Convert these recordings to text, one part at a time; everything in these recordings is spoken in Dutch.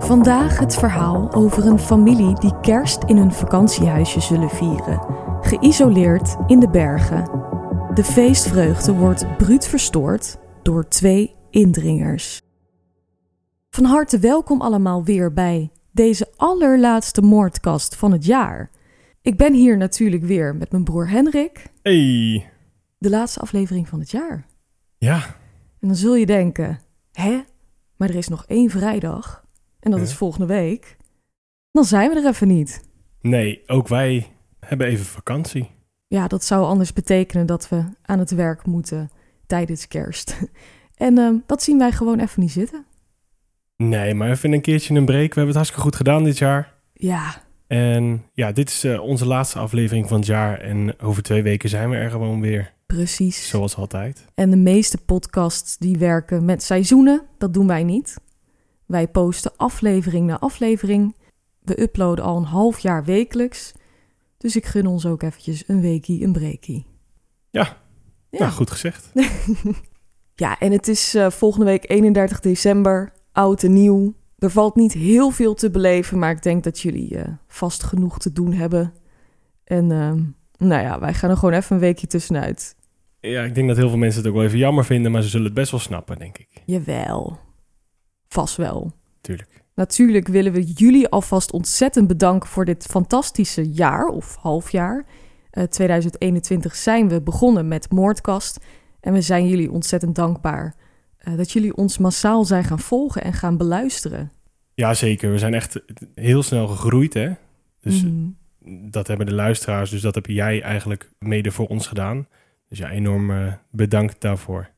Vandaag het verhaal over een familie die kerst in hun vakantiehuisje zullen vieren. Geïsoleerd in de bergen. De feestvreugde wordt bruut verstoord door twee indringers. Van harte welkom allemaal weer bij deze allerlaatste moordkast van het jaar. Ik ben hier natuurlijk weer met mijn broer Henrik. Hey. De laatste aflevering van het jaar. Ja. En dan zul je denken, hè? Maar er is nog één vrijdag. En dat Ja. is volgende week. Dan zijn we er even niet. Nee, ook wij hebben even vakantie. Ja, dat zou anders betekenen dat we aan het werk moeten tijdens kerst. En ehm, dat zien wij gewoon even niet zitten. Nee, maar even een keertje een break. We hebben het hartstikke goed gedaan dit jaar. Ja, En ja, dit is eh, onze laatste aflevering van het jaar. En over twee weken zijn we er gewoon weer. precies. Zoals altijd. En de meeste podcasts die werken met seizoenen, dat doen wij niet. Wij posten aflevering na aflevering. We uploaden al een half jaar wekelijks. Dus ik gun ons ook eventjes een weekie, een breakie. Ja. Ja, Nou, goed gezegd. ja en het is eh, volgende week 31 december, oud en nieuw. Er valt niet heel veel te beleven, maar ik denk dat jullie eh, vast genoeg te doen hebben. En ehm, nou ja, wij gaan er gewoon even een weekje tussenuit. Ja, ik denk dat heel veel mensen het ook wel even jammer vinden. Maar ze zullen het best wel snappen, denk ik. Jawel, vast wel. Tuurlijk. Natuurlijk willen we jullie alvast ontzettend bedanken voor dit fantastische jaar of halfjaar. Eh 2021 zijn we begonnen met Moordkast. En we zijn jullie ontzettend dankbaar eh, dat jullie ons massaal zijn gaan volgen en gaan beluisteren. Ja, zeker. We zijn echt heel snel gegroeid, hè. Dus Mhm. dat hebben de luisteraars. Dus dat heb jij eigenlijk mede voor ons gedaan. Dus ja, enorm eh, bedankt daarvoor.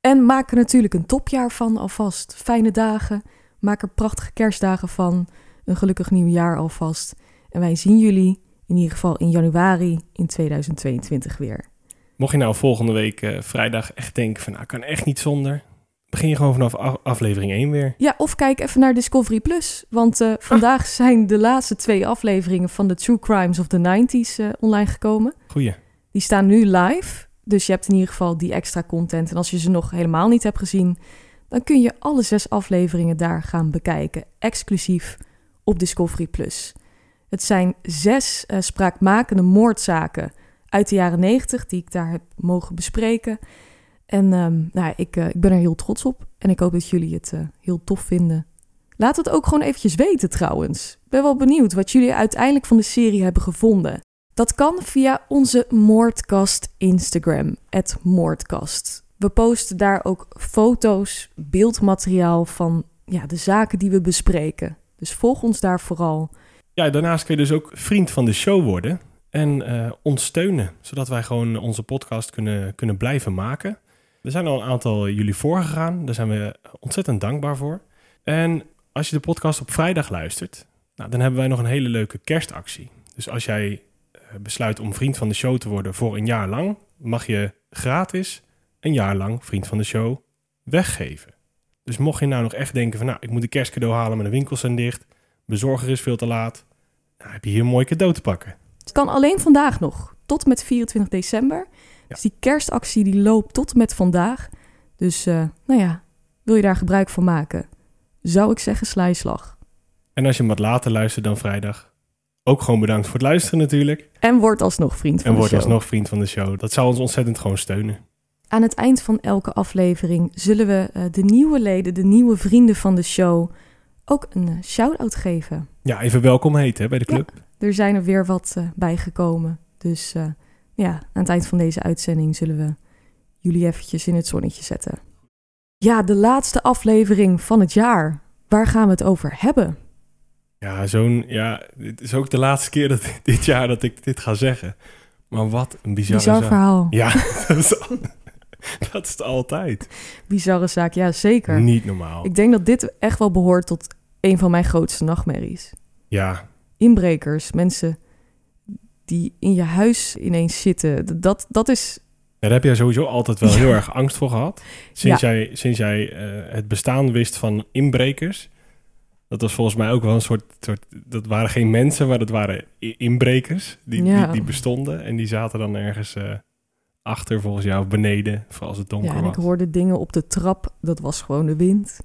En maak er natuurlijk een topjaar van alvast. Fijne dagen. Maak er prachtige kerstdagen van. Een gelukkig nieuwjaar alvast. En wij zien jullie in ieder geval in januari in 2022 weer. Mocht je nou volgende week eh, vrijdag echt denken van, nou, kan echt niet zonder. Begin je gewoon vanaf af- aflevering 1 weer. Ja, of kijk even naar Discovery Plus. Want eh, vandaag zijn de laatste twee afleveringen van de True Crimes of the 90s eh, online gekomen. Goeie. Die staan nu live. Dus je hebt in ieder geval die extra content. En als je ze nog helemaal niet hebt gezien, dan kun je alle zes afleveringen daar gaan bekijken. Exclusief op Discovery Plus. Het zijn zes eh, spraakmakende moordzaken uit de jaren 90 die ik daar heb mogen bespreken. En ehm, nou, ik, eh, ik ben er heel trots op. En ik hoop dat jullie het eh, heel tof vinden. Laat het ook gewoon eventjes weten trouwens. Ik ben wel benieuwd wat jullie uiteindelijk van de serie hebben gevonden. Dat kan via onze Moordkast Instagram, Moordkast. We posten daar ook foto's, beeldmateriaal van ja, de zaken die we bespreken. Dus volg ons daar vooral. Ja, daarnaast kun je dus ook vriend van de show worden en eh, ons steunen. Zodat wij gewoon onze podcast kunnen, kunnen blijven maken. Er zijn al een aantal jullie voorgegaan. Daar zijn we ontzettend dankbaar voor. En als je de podcast op vrijdag luistert, nou, dan hebben wij nog een hele leuke kerstactie. Dus als jij besluit om vriend van de show te worden voor een jaar lang, mag je gratis een jaar lang vriend van de show weggeven. Dus mocht je nou nog echt denken van, nou, ik moet een kerstcadeau halen, maar de winkels zijn dicht, bezorger is veel te laat, nou, heb je hier een mooi cadeau te pakken. Het kan alleen vandaag nog, tot en met 24 december. Dus die kerstactie die loopt tot en met vandaag. Dus eh, nou ja, wil je daar gebruik van maken? Zou ik zeggen, sla je slag. En als je hem wat later luistert dan vrijdag, ook gewoon bedankt voor het luisteren natuurlijk. En word alsnog vriend van En de word show. alsnog vriend van de show. Dat zou ons ontzettend gewoon steunen. Aan het eind van elke aflevering zullen we eh, de nieuwe leden, de nieuwe vrienden van de show, ook een uh, shout-out geven. Ja, even welkom heet hè, bij de club. er zijn er weer wat uh, bijgekomen. Dus ja, aan het eind van deze uitzending zullen we jullie eventjes in het zonnetje zetten. Ja, de laatste aflevering van het jaar. Waar gaan we het over hebben? Ja, zo'n. Ja, het is ook de laatste keer dat dit jaar dat ik dit ga zeggen. Maar wat een bizarre Bizar zaak. verhaal. Ja, dat is, dat is het altijd. Bizarre zaak, ja zeker. Niet normaal. Ik denk dat dit echt wel behoort tot een van mijn grootste nachtmerries. Ja, Inbrekers, mensen die in je huis ineens zitten. Dat, dat is daar heb jij sowieso altijd wel heel erg angst voor gehad. Sinds jij, sinds jij eh, het bestaan wist van inbrekers. Dat was volgens mij ook wel een soort, soort... Dat waren geen mensen, maar dat waren inbrekers. Die, Ja. die, die bestonden. En die zaten dan ergens eh, achter volgens jou, of beneden. Voor als het donker Ja, en ik hoorde dingen op de trap. Dat was gewoon de wind.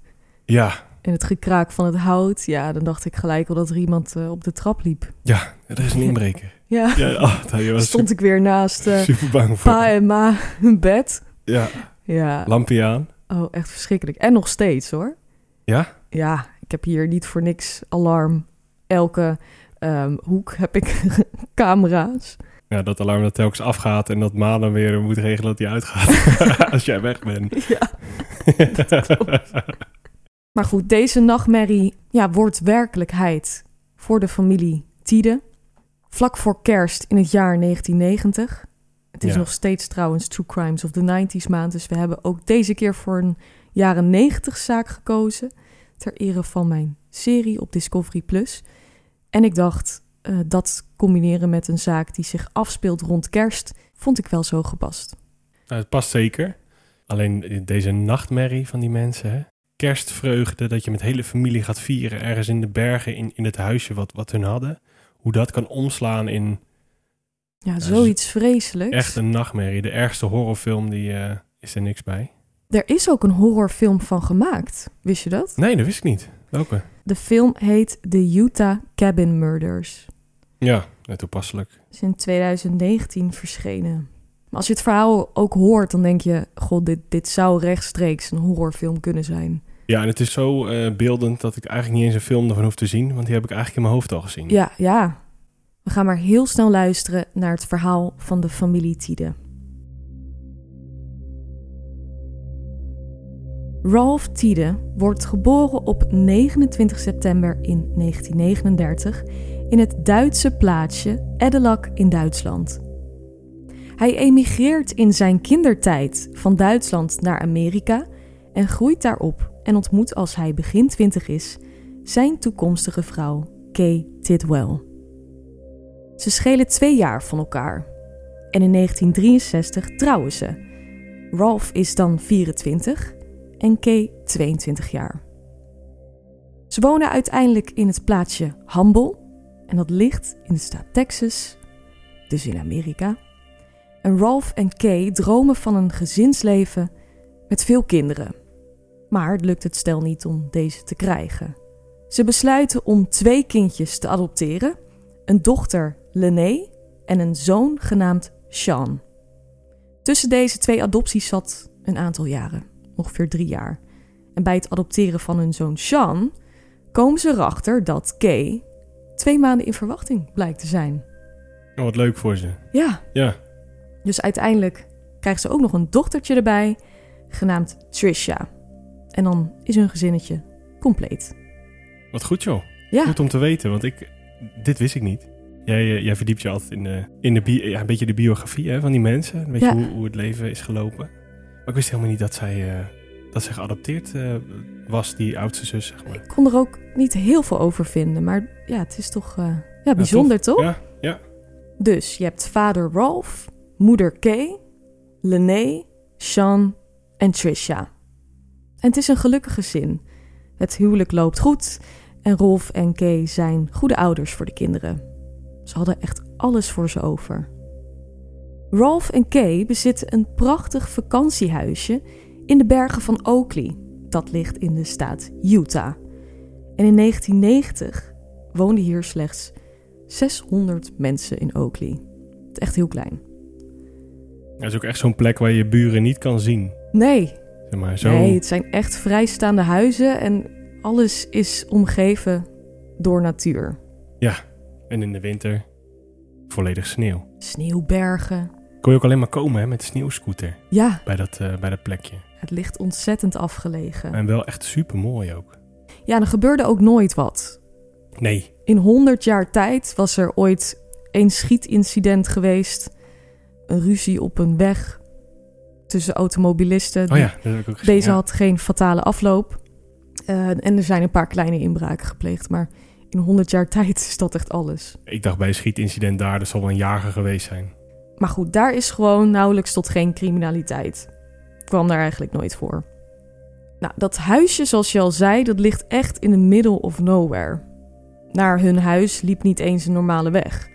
Ja, En het gekraak van het hout. Ja, dan dacht ik gelijk al dat er iemand eh, op de trap liep. ja, dat is een inbreker. Ja, Ja, oh, daar stond ik weer naast eh, super bang voor. pa en ma hun bed. Ja, Ja, lampje aan. oh, echt verschrikkelijk. En nog steeds hoor. Ja? Ja, ik heb hier niet voor niks alarm. Elke ehm, hoek heb ik camera's. Ja, dat alarm dat telkens afgaat en dat Ma dan weer moet regelen dat hij uitgaat. als jij weg bent. Ja. Maar goed, deze nachtmerrie ja, wordt werkelijkheid voor de familie Tiede. Vlak voor kerst in het jaar 1990. Het is Ja. nog steeds trouwens True Crimes of the 90s maand. Dus we hebben ook deze keer voor een jaren 90 zaak gekozen. Ter ere van mijn serie op Discovery Plus. En ik dacht, eh, dat combineren met een zaak die zich afspeelt rond kerst, vond ik wel zo gepast. Nou, het past zeker. Alleen deze nachtmerrie van die mensen, hè? Kerstvreugde, dat je met hele familie gaat vieren ergens in de bergen, in, in het huisje wat, wat hun hadden. Hoe dat kan omslaan in Ja, zoiets vreselijks. echt een nachtmerrie. De ergste horrorfilm, die eh, is er niks bij. Er is ook een horrorfilm van gemaakt. Wist je dat? Nee, dat wist ik niet. Welke? De film heet The Utah Cabin Murders. Ja, net toepasselijk. Is in 2019 verschenen. Maar als je het verhaal ook hoort, dan denk je... God, dit, dit zou rechtstreeks een horrorfilm kunnen zijn. Ja, en het is zo eh, beeldend dat ik eigenlijk niet eens een film ervan hoef te zien, want die heb ik eigenlijk in mijn hoofd al gezien. Ja, ja. We gaan maar heel snel luisteren naar het verhaal van de familie Tiede. Ralph Tiede wordt geboren op 29 september in 1939 in het Duitse plaatsje Edelak in Duitsland. Hij emigreert in zijn kindertijd van Duitsland naar Amerika en groeit daarop en ontmoet als hij begin 20 is zijn toekomstige vrouw Kay Tidwell. Ze schelen twee jaar van elkaar en in 1963 trouwen ze. Ralph is dan 24 en Kay 22 jaar. Ze wonen uiteindelijk in het plaatsje Humble en dat ligt in de staat Texas, dus in Amerika. En Ralph en Kay dromen van een gezinsleven met veel kinderen. Maar het lukt het stel niet om deze te krijgen. Ze besluiten om twee kindjes te adopteren: een dochter, Lené, en een zoon genaamd Sean. Tussen deze twee adopties zat een aantal jaren, ongeveer drie jaar. En bij het adopteren van hun zoon Sean komen ze erachter dat Kay twee maanden in verwachting blijkt te zijn. Oh, wat leuk voor ze. Ja, Ja, dus uiteindelijk krijgen ze ook nog een dochtertje erbij, genaamd Trisha. En dan is hun gezinnetje compleet. wat goed joh. Ja, Goed om te weten, want ik, dit wist ik niet. Jij, eh, jij verdiept je altijd in, de, in de ja, een beetje de biografie hè, van die mensen. Weet Ja. je hoe, hoe het leven is gelopen. Maar ik wist helemaal niet dat zij, eh, dat zij geadopteerd eh, was, die oudste zus, zeg maar. ik kon er ook niet heel veel over vinden, maar ja, het is toch eh, ja, bijzonder, toch? Ja, ja. Dus je hebt vader Ralph, moeder Kay, Lené, Sean en Trisha. En het is een gelukkig gezin. Het huwelijk loopt goed en Rolf en Kay zijn goede ouders voor de kinderen. Ze hadden echt alles voor ze over. Rolf en Kay bezitten een prachtig vakantiehuisje in de bergen van Oakley. Dat ligt in de staat Utah. En in 1990 woonden hier slechts 600 mensen in Oakley. Het is echt heel klein. Dat is ook echt zo'n plek waar je buren niet kan zien. Nee, Zeg maar, zo. nee, het zijn echt vrijstaande huizen. En Alles is omgeven door natuur. En in de winter volledig sneeuw. Sneeuwbergen. Kon je ook alleen maar komen hè, met de sneeuwscooter Ja, bij dat, eh, bij dat plekje. het ligt ontzettend afgelegen. En wel echt super mooi ook. Ja, er gebeurde ook nooit wat. Nee, In 100 jaar tijd was er ooit een schietincident geweest. Een ruzie op een weg tussen automobilisten. oh ja, dat heb ik ook gezien. Deze ja. had geen fatale afloop. Eh, en er zijn een paar kleine inbraken gepleegd. Maar in 100 jaar tijd is dat echt alles. Ik dacht bij een schietincident daar, dat zal wel een jager geweest zijn. Maar goed, daar is gewoon nauwelijks tot geen criminaliteit. Kwam daar eigenlijk nooit voor. Nou, dat huisje, zoals je al zei, dat ligt echt in the middle of nowhere. Naar hun huis liep niet eens een normale weg.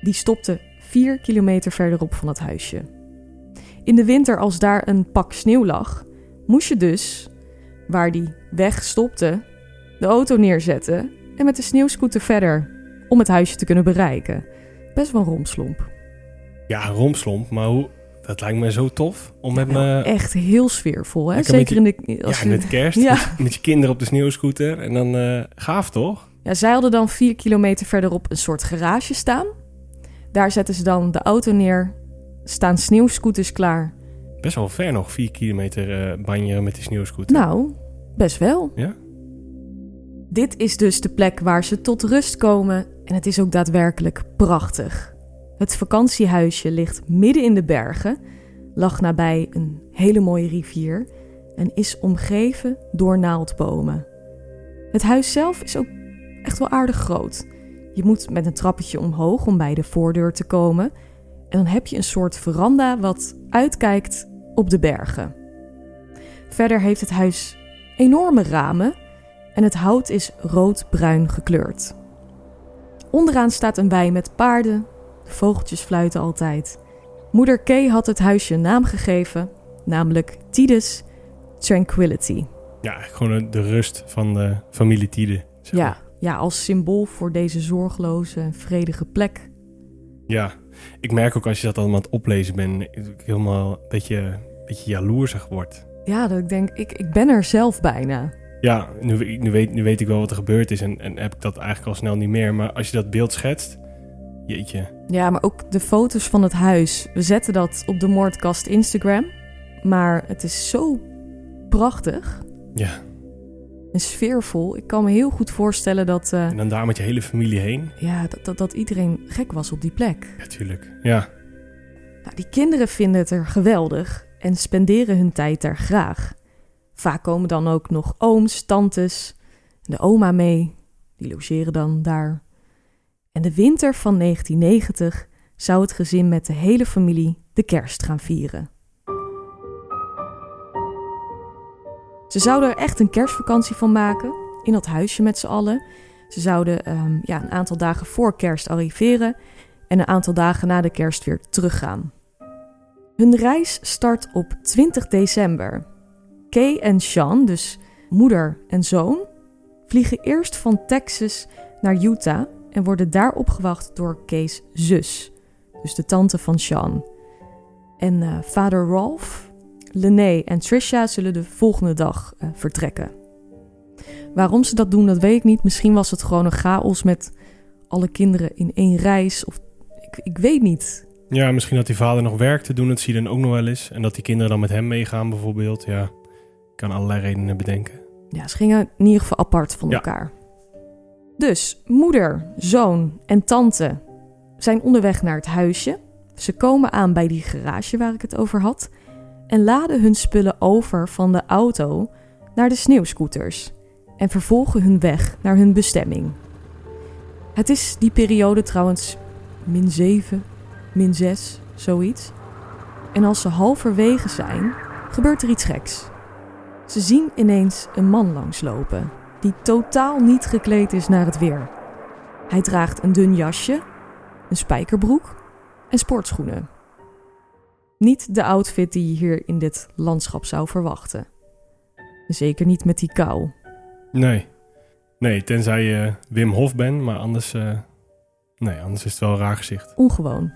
Die stopte vier kilometer verderop van het huisje. In de winter, als daar een pak sneeuw lag, moest je dus, waar die weg stopte, de auto neerzetten en met de sneeuwscooter verder om het huisje te kunnen bereiken. Best wel een romslomp. Ja, romslomp, maar hoe, dat lijkt me zo tof. Om met, Nou, me, echt heel sfeervol, hè? Zeker in de... Als ja, je- met kerst, Ja. met, met je kinderen op de sneeuwscooter. En dan eh, gaaf toch? Ja, zij hadden dan vier kilometer verderop een soort garage staan. Daar zetten ze dan de auto neer. Staan sneeuwscooters klaar. Best wel ver nog, vier kilometer eh banjeren met die sneeuwscooter. Nou, best wel. Ja? Dit is dus de plek waar ze tot rust komen. En het is ook daadwerkelijk prachtig. Het vakantiehuisje ligt midden in de bergen. Lag nabij een hele mooie rivier. En is omgeven door naaldbomen. Het huis zelf is ook echt wel aardig groot. Je moet met een trappetje omhoog om bij de voordeur te komen. En dan heb je een soort veranda wat uitkijkt op de bergen. Verder heeft het huis enorme ramen en het hout is rood-bruin gekleurd. Onderaan staat een wei met paarden. De vogeltjes fluiten altijd. Moeder Kay had het huisje een naam gegeven, namelijk Tides Tranquility. Ja, gewoon de rust van de familie Tiede. zeg Ja, maar. ja, als symbool voor deze zorgeloze en vredige plek. Ja, ik merk ook als je dat allemaal aan het oplezen bent, dat ik helemaal een beetje, beetje jaloersig word. Ja, dat ik denk, ik, ik ben er zelf bijna. Ja, nu, nu, weet, nu weet ik wel wat er gebeurd is en, en heb ik dat eigenlijk al snel niet meer. Maar als je dat beeld schetst, jeetje. Ja, maar ook de foto's van het huis. We zetten dat op de Moordkast Instagram. Maar het is zo prachtig Ja, en sfeervol. Ik kan me heel goed voorstellen dat, eh, en dan daar met je hele familie heen. ja, dat, dat, dat iedereen gek was op die plek. Ja, tuurlijk. Ja, Nou, die kinderen vinden het er geweldig en spenderen hun tijd daar graag. Vaak komen dan ook nog ooms, tantes en de oma mee. Die logeren dan daar. En de winter van 1990 zou het gezin met de hele familie de kerst gaan vieren. Ze zouden er echt een kerstvakantie van maken, in dat huisje met z'n allen. Ze zouden ehm, ja, een aantal dagen voor kerst arriveren en een aantal dagen na de kerst weer teruggaan. Hun reis start op 20 december. Kay en Sean, dus moeder en zoon, vliegen eerst van Texas naar Utah en worden daar opgewacht door Kay's zus, dus de tante van Sean. En eh, vader Rolf, Lene en Trisha zullen de volgende dag eh, vertrekken. Waarom ze dat doen, dat weet ik niet. Misschien was het gewoon een chaos met alle kinderen in één reis. Of ik, ik weet niet. ja misschien dat die vader nog werk te doen, dat zie je dan ook nog wel eens. En dat die kinderen dan met hem meegaan bijvoorbeeld. Ja, ik kan allerlei redenen bedenken. Ja, ze gingen in ieder geval apart van Ja. elkaar. Dus moeder, zoon en tante zijn onderweg naar het huisje. Ze komen aan bij die garage waar ik het over had. En laden hun spullen over van de auto naar de sneeuwscooters. En vervolgen hun weg naar hun bestemming. Het is die periode trouwens min 7, min 6, zoiets. En als ze halverwege zijn, gebeurt er iets geks. Ze zien ineens een man langslopen, die totaal niet gekleed is naar het weer. Hij draagt een dun jasje, een spijkerbroek en sportschoenen. Niet de outfit die je hier in dit landschap zou verwachten. Zeker niet met die kou. Nee. Nee, tenzij je Wim Hof bent, maar anders... eh, nee, anders is het wel een raar gezicht. Ongewoon.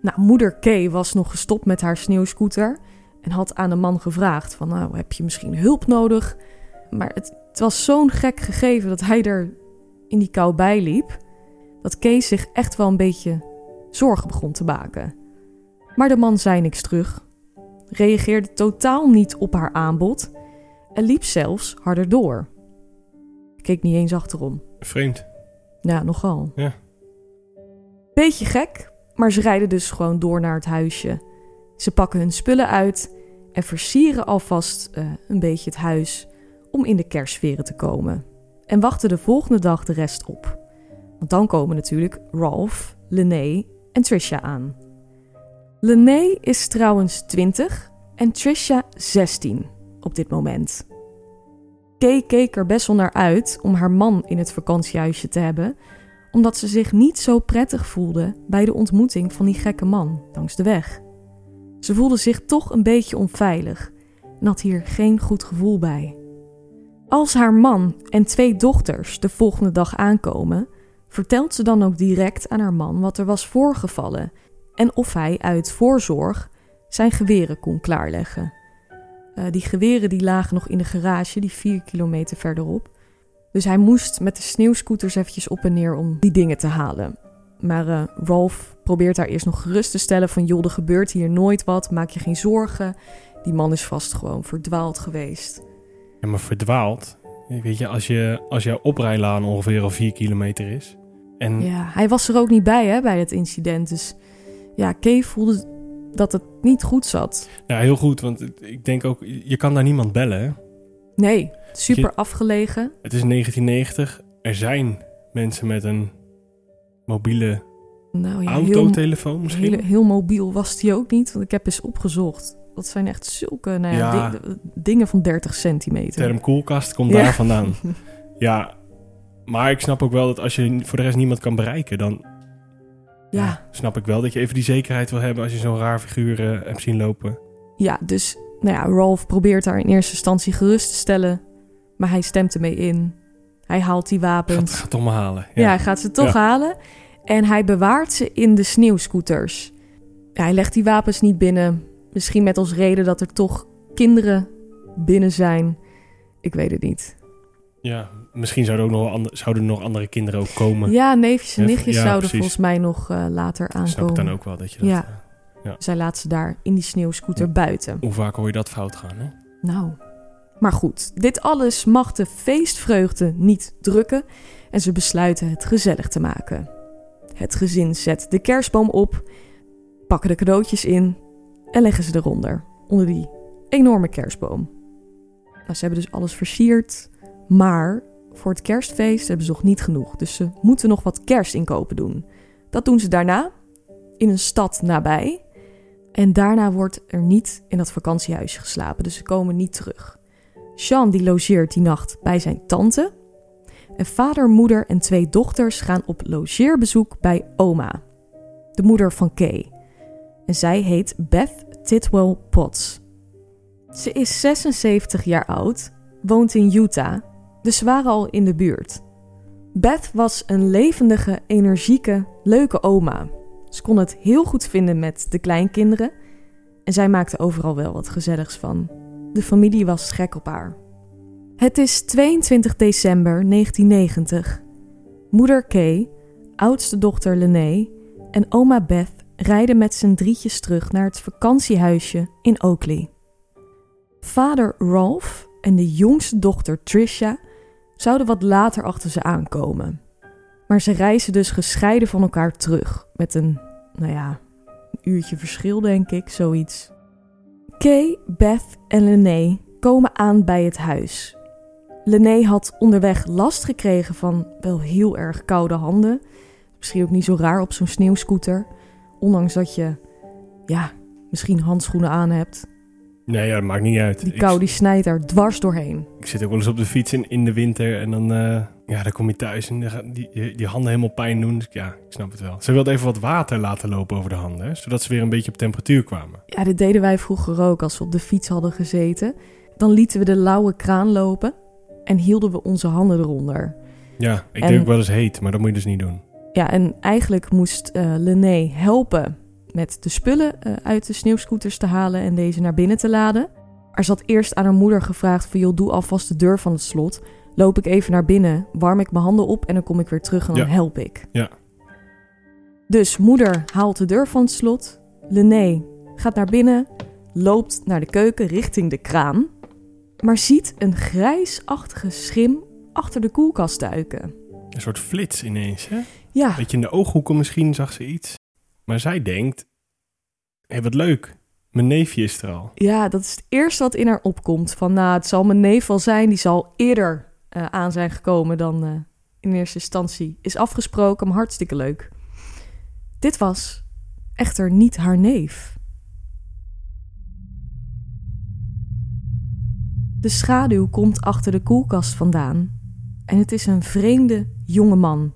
Nou, moeder Kay was nog gestopt met haar sneeuwscooter en had aan de man gevraagd van, nou, heb je misschien hulp nodig? Maar het Het was zo'n gek gegeven dat hij er in die kou bij liep, dat Kees zich echt wel een beetje zorgen begon te maken. Maar de man zei niks terug, reageerde totaal niet op haar aanbod en liep zelfs harder door. Keek niet eens achterom. Vreemd. Ja, nogal. Ja. Beetje gek, maar ze rijden dus gewoon door naar het huisje. Ze pakken hun spullen uit en versieren alvast eh, een beetje het huis om in de kerstsferen te komen. En wachten de volgende dag de rest op. Want dan komen natuurlijk Ralph, Lene en Trisha aan. Lene is trouwens 20 en Trisha 16 op dit moment. Kay keek er best wel naar uit om haar man in het vakantiehuisje te hebben, omdat ze zich niet zo prettig voelde bij de ontmoeting van die gekke man langs de weg. Ze voelde zich toch een beetje onveilig en had hier geen goed gevoel bij. Als haar man en twee dochters de volgende dag aankomen, vertelt ze dan ook direct aan haar man wat er was voorgevallen en of hij uit voorzorg zijn geweren kon klaarleggen. Uh, die geweren die lagen nog in de garage, die vier kilometer verderop. Dus hij moest met de sneeuwscooters eventjes op en neer om die dingen te halen. Maar uh, Rolf probeert haar eerst nog gerust te stellen van... joh, er gebeurt hier nooit wat, maak je geen zorgen. Die man is vast gewoon verdwaald geweest. Ja, maar verdwaald? Weet je, als, je, als jouw oprijlaan ongeveer al vier kilometer is... En... Ja, hij was er ook niet bij hè, bij het incident. Dus ja, Kay voelde dat het niet goed zat. Ja, heel goed, want ik denk ook, je kan daar niemand bellen. Hè? Nee, super afgelegen. Het is 1990. Er zijn mensen met een mobiele nou ja, autotelefoon misschien. Heel, heel mobiel was die ook niet, want ik heb eens opgezocht. Dat zijn echt zulke nou ja, dingen van 30 centimeter. Term koelkast komt daar vandaan. ja, maar ik snap ook wel dat als je voor de rest niemand kan bereiken, dan ja. snap ik wel dat je even die zekerheid wil hebben als je zo'n raar figuur uh, hebt zien lopen. Ja, dus nou ja, Rolf probeert haar in eerste instantie gerust te stellen, maar hij stemt ermee in. Hij haalt die wapens. Gaat, gaat toch halen. Ja. hij gaat ze toch halen. En hij bewaart ze in de sneeuwscooters. hij legt die wapens niet binnen. Misschien met als reden dat er toch kinderen binnen zijn. Ik weet het niet. Ja, misschien zouden, ook nog andere, zouden er nog andere kinderen ook komen. Ja, neefjes en nichtjes zouden volgens mij nog uh, later aankomen. Snap ik dan ook wel dat je dat... Ja. Uh, ja. Zij laat ze daar in die sneeuwscooter buiten. Hoe vaak hoor je dat fout gaan, hè? Nou, maar goed. Dit alles mag de feestvreugde niet drukken en ze besluiten het gezellig te maken. Het gezin zet de kerstboom op, pakken de cadeautjes in en leggen ze eronder, onder die enorme kerstboom. Nou, ze hebben dus alles versierd, maar voor het kerstfeest hebben ze nog niet genoeg. Dus ze moeten nog wat kerstinkopen doen. Dat doen ze daarna in een stad nabij. En daarna wordt er niet in dat vakantiehuisje geslapen. Dus ze komen niet terug. Sean die logeert die nacht bij zijn tante. En vader, moeder en twee dochters gaan op logeerbezoek bij oma. De moeder van Kay. En zij heet Beth Titwell Potts. Ze is 76 jaar oud, woont in Utah dus ze waren al in de buurt. Beth was een levendige, energieke, leuke oma. Ze kon het heel goed vinden met de kleinkinderen en zij maakte overal wel wat gezelligs van. De familie was gek op haar. Het is 22 december 1990. Moeder Kay, oudste dochter Lene en oma Beth rijden met z'n drietjes terug naar het vakantiehuisje in Oakley. Vader Ralph en de jongste dochter Trisha zouden wat later achter ze aankomen. Maar ze reizen dus gescheiden van elkaar terug. Met een, nou ja, een uurtje verschil denk ik, zoiets. Kay, Beth en Lene komen aan bij het huis. Lene had onderweg last gekregen van wel heel erg koude handen. Misschien ook niet zo raar op zo'n sneeuwscooter. Ondanks dat je, ja, misschien handschoenen aan hebt. Nee, ja, dat maakt niet uit. Die kou die snijdt er dwars doorheen. Ik zit ook wel eens op de fiets in, in de winter en dan, uh, ja, dan kom je thuis en die, die, handen helemaal pijn doen. Dus ja, ik snap het wel. Ze wilde even wat water laten lopen over de handen, zodat ze weer een beetje op temperatuur kwamen. Ja, dit deden wij vroeger ook als we op de fiets hadden gezeten. Dan lieten we de lauwe kraan lopen en hielden we onze handen eronder. Ja, ik denk ook wel eens heet, maar dat moet je dus niet doen. Ja, en eigenlijk moest uh, Lené helpen met de spullen uh, uit de sneeuwscooters te halen en deze naar binnen te laden. Er zat eerst aan haar moeder gevraagd van joh, doe alvast de deur van het slot, loop ik even naar binnen, warm ik mijn handen op en dan kom ik weer terug en dan Ja. help ik. Ja. Dus moeder haalt de deur van het slot. Lené gaat naar binnen, loopt naar de keuken richting de kraan, maar ziet een grijsachtige schim achter de koelkast duiken. Een soort flits ineens, hè? Ja, Beetje in de ooghoeken misschien zag ze iets. Maar zij denkt, hé, wat leuk. Mijn neefje is er al. ja, dat is het eerste wat in haar opkomt. Van nou, het zal mijn neef wel zijn, die zal eerder eh, aan zijn gekomen dan eh, in eerste instantie is afgesproken, maar hartstikke leuk. Dit was echter niet haar neef. De schaduw komt achter de koelkast vandaan en het is een vreemde jonge man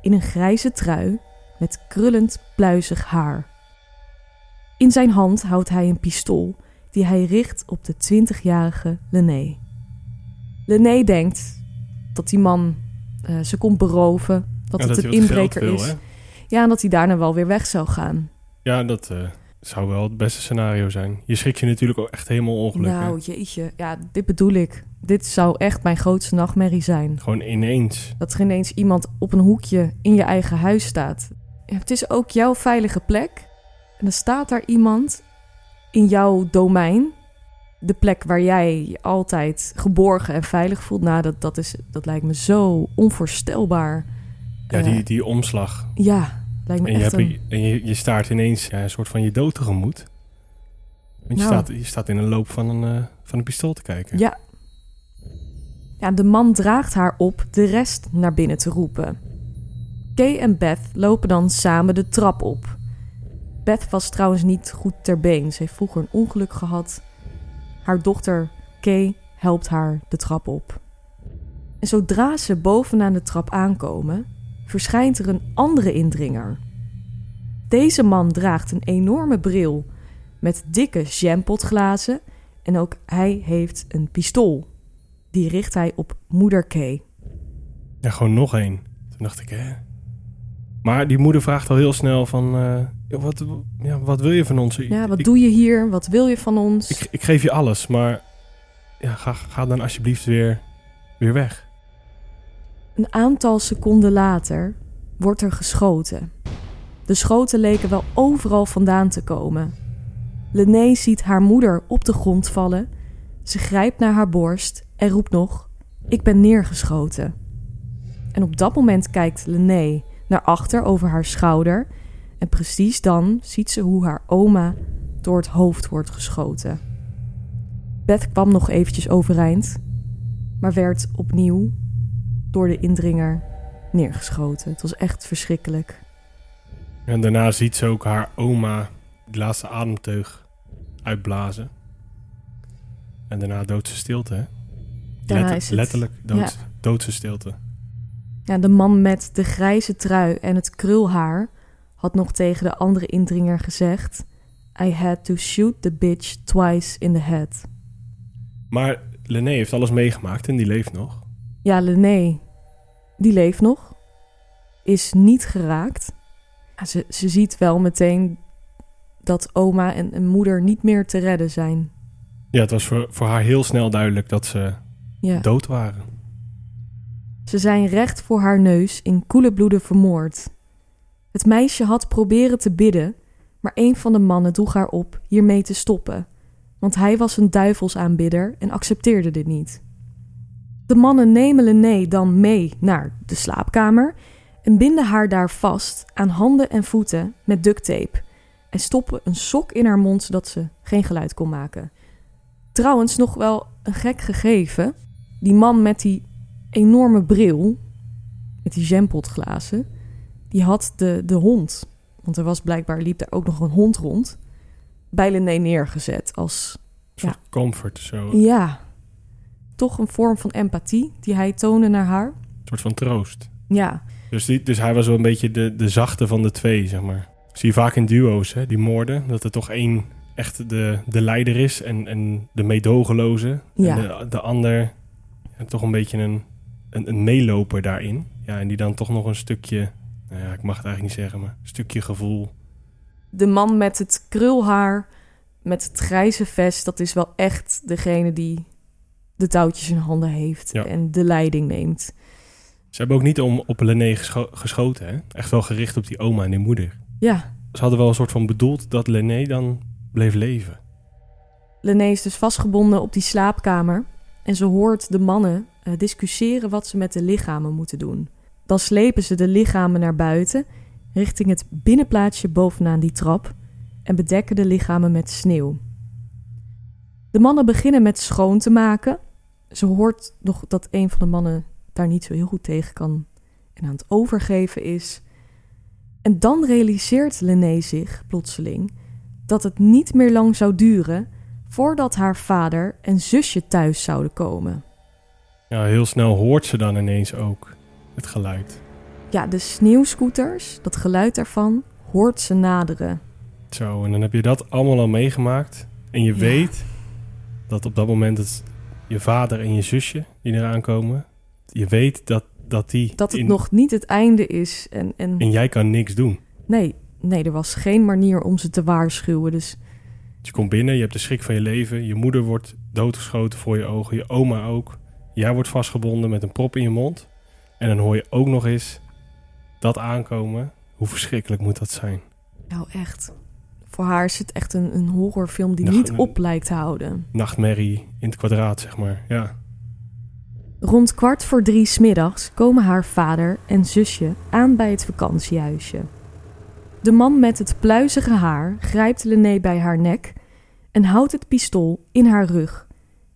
in een grijze trui met krullend pluizig haar. In zijn hand houdt hij een pistool die hij richt op de 20-jarige Lené. Lené denkt dat die man eh, ze komt beroven, dat Ja, het een inbreker wil, is. hè? Ja, en dat hij daarna wel weer weg zou gaan. Ja, dat eh, zou wel het beste scenario zijn. Je schrikt je natuurlijk ook echt helemaal ongelukkig. Nou, jeetje. Ja, dit bedoel ik. Dit zou echt mijn grootste nachtmerrie zijn. Gewoon ineens. Dat er ineens iemand op een hoekje in je eigen huis staat. Het is ook jouw veilige plek. En dan staat daar iemand in jouw domein. De plek waar jij je altijd geborgen en veilig voelt. Nou, dat, dat, is, dat lijkt me zo onvoorstelbaar. Ja, Eh, die, die omslag. Ja, lijkt me En, je, echt hebt, een... en je, je staart ineens ja, een soort van je dood tegemoet. Want je, Nou. staat, je staat in een loop van een, eh, van een pistool te kijken. Ja. Ja, de man draagt haar op de rest naar binnen te roepen. Kay en Beth lopen dan samen de trap op. Beth was trouwens niet goed ter been. Ze heeft vroeger een ongeluk gehad. Haar dochter Kay helpt haar de trap op. En zodra ze bovenaan de trap aankomen, verschijnt er een andere indringer. Deze man draagt een enorme bril met dikke jampotglazen en ook hij heeft een pistool. Die richt hij op moeder Kay. Ja, gewoon nog één. Toen dacht ik, hè? Maar die moeder vraagt al heel snel van... eh, wat, ja, wat wil je van ons? Ja, wat ik, doe je hier? Wat wil je van ons? Ik, ik geef je alles, maar... Ja, ga, ga dan alsjeblieft weer, weer weg. Een aantal seconden later wordt er geschoten. De schoten leken wel overal vandaan te komen. Lené ziet haar moeder op de grond vallen. Ze grijpt naar haar borst en roept nog: Ik ben neergeschoten. En op dat moment kijkt Lené naar achter over haar schouder. En precies dan ziet ze hoe haar oma door het hoofd wordt geschoten. Beth kwam nog eventjes overeind, maar werd opnieuw door de indringer neergeschoten. Het was echt verschrikkelijk. En daarna ziet ze ook haar oma de laatste ademteug uitblazen. En daarna doodse stilte, Letter- is Letterlijk dood, doodse stilte. Ja, de man met de grijze trui en het krulhaar had nog tegen de andere indringer gezegd: I had to shoot the bitch twice in the head. Maar Lené heeft alles meegemaakt en die leeft nog. Ja, Lené, die leeft nog, is niet geraakt. Ja, ze, ze ziet wel meteen dat oma en, en moeder niet meer te redden zijn. Ja, het was voor, voor haar heel snel duidelijk dat ze Ja. dood waren. Ze zijn recht voor haar neus in koele bloeden vermoord. Het meisje had proberen te bidden, maar een van de mannen droeg haar op hiermee te stoppen, want hij was een duivelsaanbidder en accepteerde dit niet. De mannen nemen Lené dan mee naar de slaapkamer en binden haar daar vast aan handen en voeten met ducttape en stoppen een sok in haar mond zodat ze geen geluid kon maken. Trouwens, nog wel een gek gegeven. Die man met die enorme bril, met die jampotglazen, die had de, de hond, want er was blijkbaar, liep daar ook nog een hond rond, bij Lené neergezet als, comfort, zo. ja, toch een vorm van empathie die hij toonde naar haar. Een soort van troost. Ja, Dus, die, dus hij was wel een beetje de, de zachte van de twee, zeg maar. Zie je vaak in duo's, hè, die moorden. Dat er toch één echt de, de leider is en, en de meedogenloze. Ja. En de, de ander ja, toch een beetje een, een, een meeloper daarin. Ja, en die dan toch nog een stukje... Nou ja, ik mag het eigenlijk niet zeggen, maar een stukje gevoel. de man met het krulhaar, met het grijze vest, dat is wel echt degene die de touwtjes in handen heeft Ja. en de leiding neemt. Ze hebben ook niet om op Lené gescho- geschoten, hè? Echt wel gericht op die oma en die moeder. Ja, Ze hadden wel een soort van bedoeld dat Lené dan bleef leven. Lené is dus vastgebonden op die slaapkamer en ze hoort de mannen eh, discussiëren wat ze met de lichamen moeten doen. Dan slepen ze de lichamen naar buiten, richting het binnenplaatsje bovenaan die trap en bedekken de lichamen met sneeuw. De mannen beginnen met schoon te maken. Ze hoort nog dat een van de mannen daar niet zo heel goed tegen kan en aan het overgeven is. En dan realiseert Lené zich plotseling dat het niet meer lang zou duren voordat haar vader en zusje thuis zouden komen. Ja, heel snel hoort ze dan ineens ook het geluid. Ja, de sneeuwscooters, dat geluid daarvan, hoort ze naderen. Zo, en dan heb je dat allemaal al meegemaakt. En je Ja. weet dat op dat moment het je vader en je zusje die eraan komen. Je weet dat, dat die... Dat het in- nog niet het einde is. En, en En jij kan niks doen. nee, nee, er was geen manier om ze te waarschuwen. Dus Dus je komt binnen, je hebt de schrik van je leven. Je moeder wordt doodgeschoten voor je ogen. Je oma ook. Jij wordt vastgebonden met een prop in je mond. En dan hoor je ook nog eens dat aankomen. Hoe verschrikkelijk moet dat zijn? nou echt, voor haar is het echt een, een horrorfilm die niet op lijkt te houden. Nachtmerrie in het kwadraat, zeg maar. Ja. Rond kwart voor drie smiddags komen haar vader en zusje aan bij het vakantiehuisje. De man met het pluizige haar grijpt Lené bij haar nek en houdt het pistool in haar rug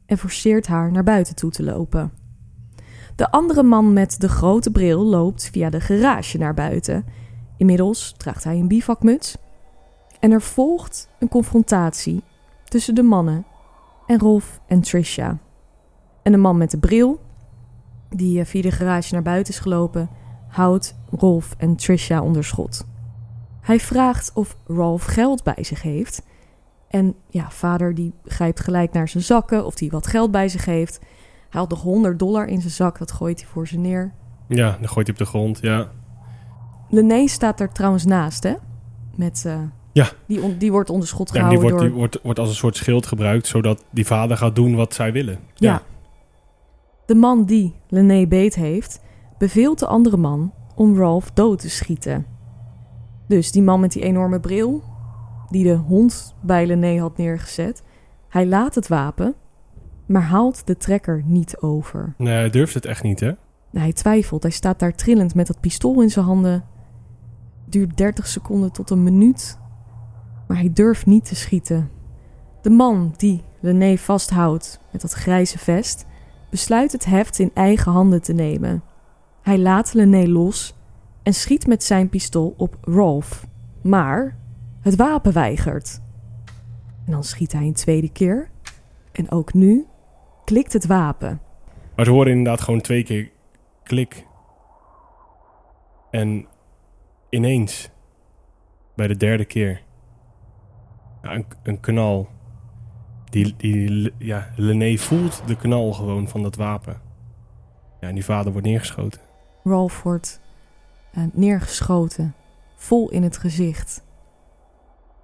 en forceert haar naar buiten toe te lopen. De andere man met de grote bril loopt via de garage naar buiten. Inmiddels draagt hij een bivakmuts. En er volgt een confrontatie tussen de mannen en Rolf en Trisha. En de man met de bril die eh, via de garage naar buiten is gelopen, houdt Rolf en Trisha onder schot. Hij vraagt of Rolf geld bij zich heeft. En ja, vader die grijpt gelijk naar zijn zakken of hij wat geld bij zich heeft. Hij haalt nog 100 dollar in zijn zak, dat gooit hij voor ze neer. Ja, dan gooit hij op de grond. Ja. Lené staat er trouwens naast, hè? Met, eh, Ja. die, on- die wordt onder schot Ja, en die gehouden wordt, door... die wordt, wordt als een soort schild gebruikt, zodat die vader gaat doen wat zij willen. Ja. De man die Lené beet heeft, beveelt de andere man om Ralph dood te schieten. Dus die man met die enorme bril, die de hond bij Lené had neergezet, hij laat het wapen, maar haalt de trekker niet over. Nee, hij durft het echt niet, hè? Hij twijfelt, hij staat daar trillend met dat pistool in zijn handen. Duurt 30 seconden tot een minuut, maar hij durft niet te schieten. De man die Lené vasthoudt met dat grijze vest, besluit het heft in eigen handen te nemen. Hij laat Lené los en schiet met zijn pistool op Rolf. Maar het wapen weigert. En dan schiet hij een tweede keer. En ook nu klikt het wapen. Maar ze horen inderdaad gewoon twee keer klik. En ineens, bij de derde keer, een, een knal. Die, die, ja, voelt de knal gewoon van dat wapen. Ja, en die vader wordt neergeschoten. Rolf wordt neergeschoten, vol in het gezicht.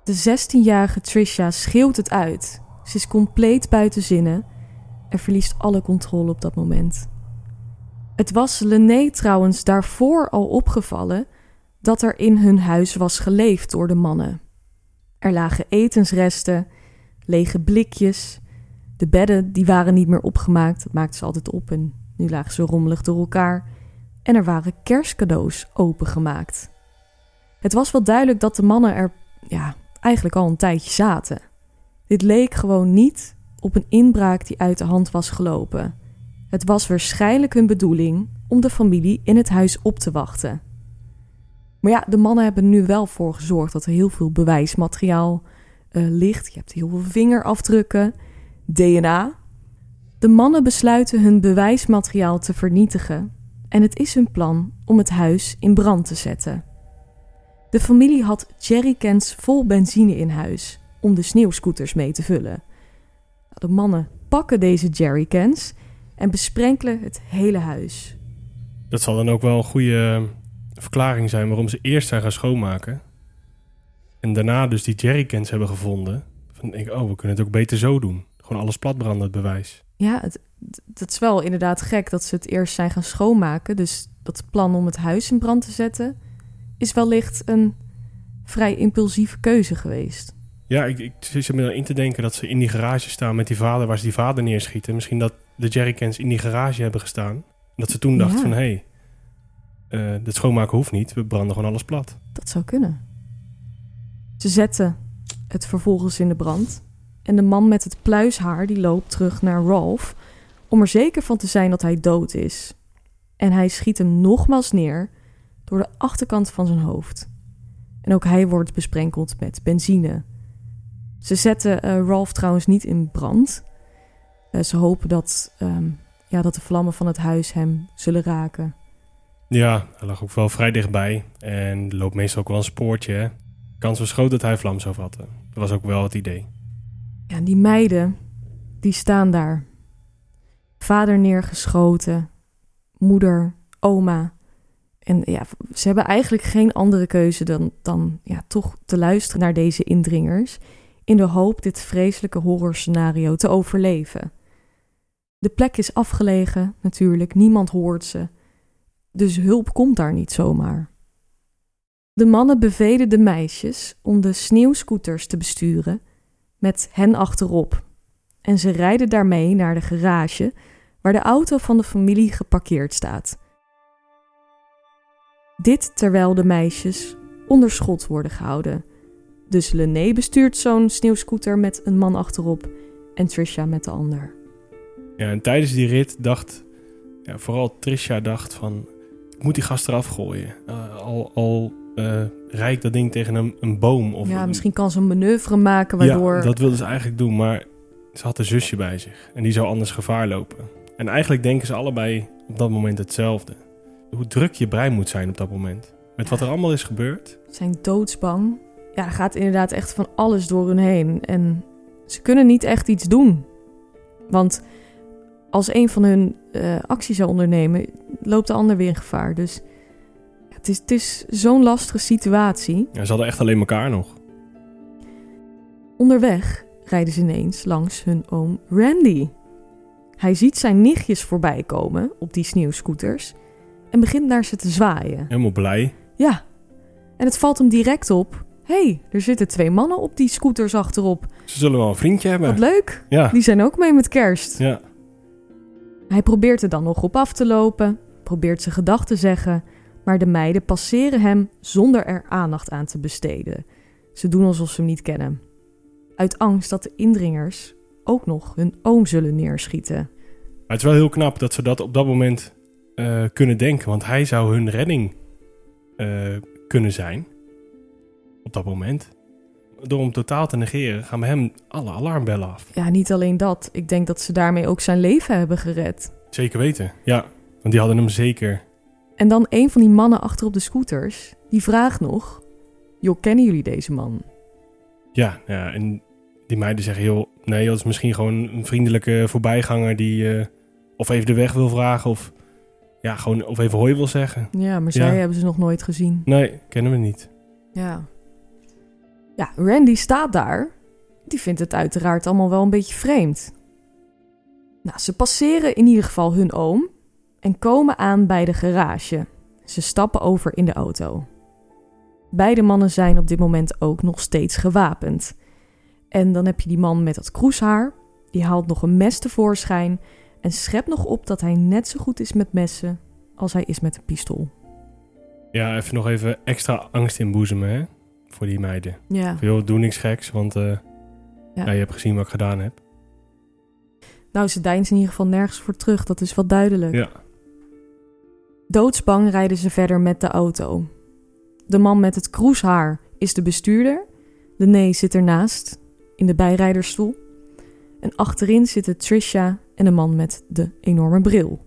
De 16-jarige Trisha schreeuwt het uit. Ze is compleet buiten zinnen en verliest alle controle op dat moment. Het was Lené trouwens daarvoor al opgevallen dat er in hun huis was geleefd door de mannen. Er lagen etensresten, lege blikjes. De bedden die waren niet meer opgemaakt, dat maakten ze altijd op en nu lagen ze rommelig door elkaar en er waren kerstcadeaus opengemaakt. Het was wel duidelijk dat de mannen er ja, eigenlijk al een tijdje zaten. Dit leek gewoon niet op een inbraak die uit de hand was gelopen. Het was waarschijnlijk hun bedoeling om de familie in het huis op te wachten. Maar ja, de mannen hebben nu wel voor gezorgd dat er heel veel bewijsmateriaal eh, ligt. Je hebt heel veel vingerafdrukken, DNA. De mannen besluiten hun bewijsmateriaal te vernietigen en het is hun plan om het huis in brand te zetten. De familie had jerrycans vol benzine in huis om de sneeuwscooters mee te vullen. De mannen pakken deze jerrycans en besprenkelen het hele huis. Dat zal dan ook wel een goede eh, verklaring zijn waarom ze eerst zijn gaan schoonmaken. En daarna dus die jerrycans hebben gevonden. Van denk ik, oh, we kunnen het ook beter zo doen. Gewoon alles platbranden, het bewijs. Ja, het, dat is wel inderdaad gek dat ze het eerst zijn gaan schoonmaken. Dus dat plan om het huis in brand te zetten is wellicht een vrij impulsieve keuze geweest. Ja, ik, ik zit me dan in te denken dat ze in die garage staan met die vader, waar ze die vader neerschieten. Misschien dat de jerrycans in die garage hebben gestaan. Dat ze toen dachten Ja. van, hé, hey, eh, dat schoonmaken hoeft niet. We branden gewoon alles plat. Dat zou kunnen. Ze zetten het vervolgens in de brand. En de man met het pluishaar die loopt terug naar Ralph om er zeker van te zijn dat hij dood is. En hij schiet hem nogmaals neer door de achterkant van zijn hoofd. En ook hij wordt besprenkeld met benzine. Ze zetten eh, Ralph trouwens niet in brand. Eh, ze hopen dat, ehm, ja, dat de vlammen van het huis hem zullen raken. Ja, hij lag ook wel vrij dichtbij. En loopt meestal ook wel een spoortje, hè. Kans was groot dat hij vlam zou vatten. Dat was ook wel het idee. Ja, en die meiden, die staan daar. Vader neergeschoten, moeder, oma. En ja, ze hebben eigenlijk geen andere keuze dan, dan ja, toch te luisteren naar deze indringers. In de hoop dit vreselijke horrorscenario te overleven. De plek is afgelegen, natuurlijk. Niemand hoort ze. Dus hulp komt daar niet zomaar. De mannen bevelen de meisjes om de sneeuwscooters te besturen met hen achterop. En ze rijden daarmee naar de garage waar de auto van de familie geparkeerd staat. Dit terwijl de meisjes onder schot worden gehouden. Dus Lené bestuurt zo'n sneeuwscooter met een man achterop en Trisha met de ander. Ja, en tijdens die rit dacht, ja, vooral Trisha dacht van, ik moet die gast eraf gooien. Eh, al al eh rijd ik dat ding tegen een, een boom. Of ja, misschien kan ze een manoeuvre maken waardoor... Ja, dat wilde ze eigenlijk doen, maar ze had een zusje bij zich. En die zou anders gevaar lopen. En eigenlijk denken ze allebei op dat moment hetzelfde. Hoe druk je brein moet zijn op dat moment. Met wat er allemaal is gebeurd. zijn doodsbang. Ja, er gaat inderdaad echt van alles door hun heen. En ze kunnen niet echt iets doen. Want als een van hun eh, actie zou ondernemen, loopt de ander weer in gevaar. Dus het is, het is zo'n lastige situatie. Ja, ze hadden echt alleen elkaar nog. Onderweg rijden ze ineens langs hun oom Randy. Hij ziet zijn nichtjes voorbij komen op die sneeuwscooters en begint naar ze te zwaaien. Helemaal blij. Ja, en het valt hem direct op. Hé, hey, er zitten twee mannen op die scooters achterop. Ze zullen wel een vriendje hebben. Wat leuk. Ja. Die zijn ook mee met kerst. Ja. Hij probeert er dan nog op af te lopen, probeert zijn gedachten te zeggen, maar de meiden passeren hem zonder er aandacht aan te besteden. Ze doen alsof ze hem niet kennen. Uit angst dat de indringers ook nog hun oom zullen neerschieten. Maar het is wel heel knap dat ze dat op dat moment eh, kunnen denken. Want hij zou hun redding eh, kunnen zijn. Op dat moment. Door hem totaal te negeren gaan bij hem alle alarmbellen af. Ja, niet alleen dat. Ik denk dat ze daarmee ook zijn leven hebben gered. Zeker weten. Ja, want die hadden hem zeker. En dan een van die mannen achter op de scooters, die vraagt nog... Joh, kennen jullie deze man? Ja, ja, en die meiden zeggen, joh, nee, dat is misschien gewoon een vriendelijke voorbijganger die eh, of even de weg wil vragen of ja, gewoon of even hoi wil zeggen. Ja, maar Ja. zij hebben ze nog nooit gezien. Nee, kennen we niet. Ja. Ja, Randy staat daar. Die vindt het uiteraard allemaal wel een beetje vreemd. Nou, ze passeren in ieder geval hun oom en komen aan bij de garage. Ze stappen over in de auto. Beide mannen zijn op dit moment ook nog steeds gewapend. En dan heb je die man met dat kroeshaar. Die haalt nog een mes tevoorschijn en schept nog op dat hij net zo goed is met messen als hij is met een pistool. Ja, even nog even extra angst inboezemen, hè, voor die meiden. Ja. Joh, doe niks geks, want eh, ja. je hebt gezien wat ik gedaan heb. Nou, ze deinzen in ieder geval nergens voor terug, dat is wel duidelijk. Ja. Doodsbang rijden ze verder met de auto. De man met het kroeshaar is de bestuurder. De nee zit ernaast, in de bijrijdersstoel. En achterin zitten Trisha en de man met de enorme bril.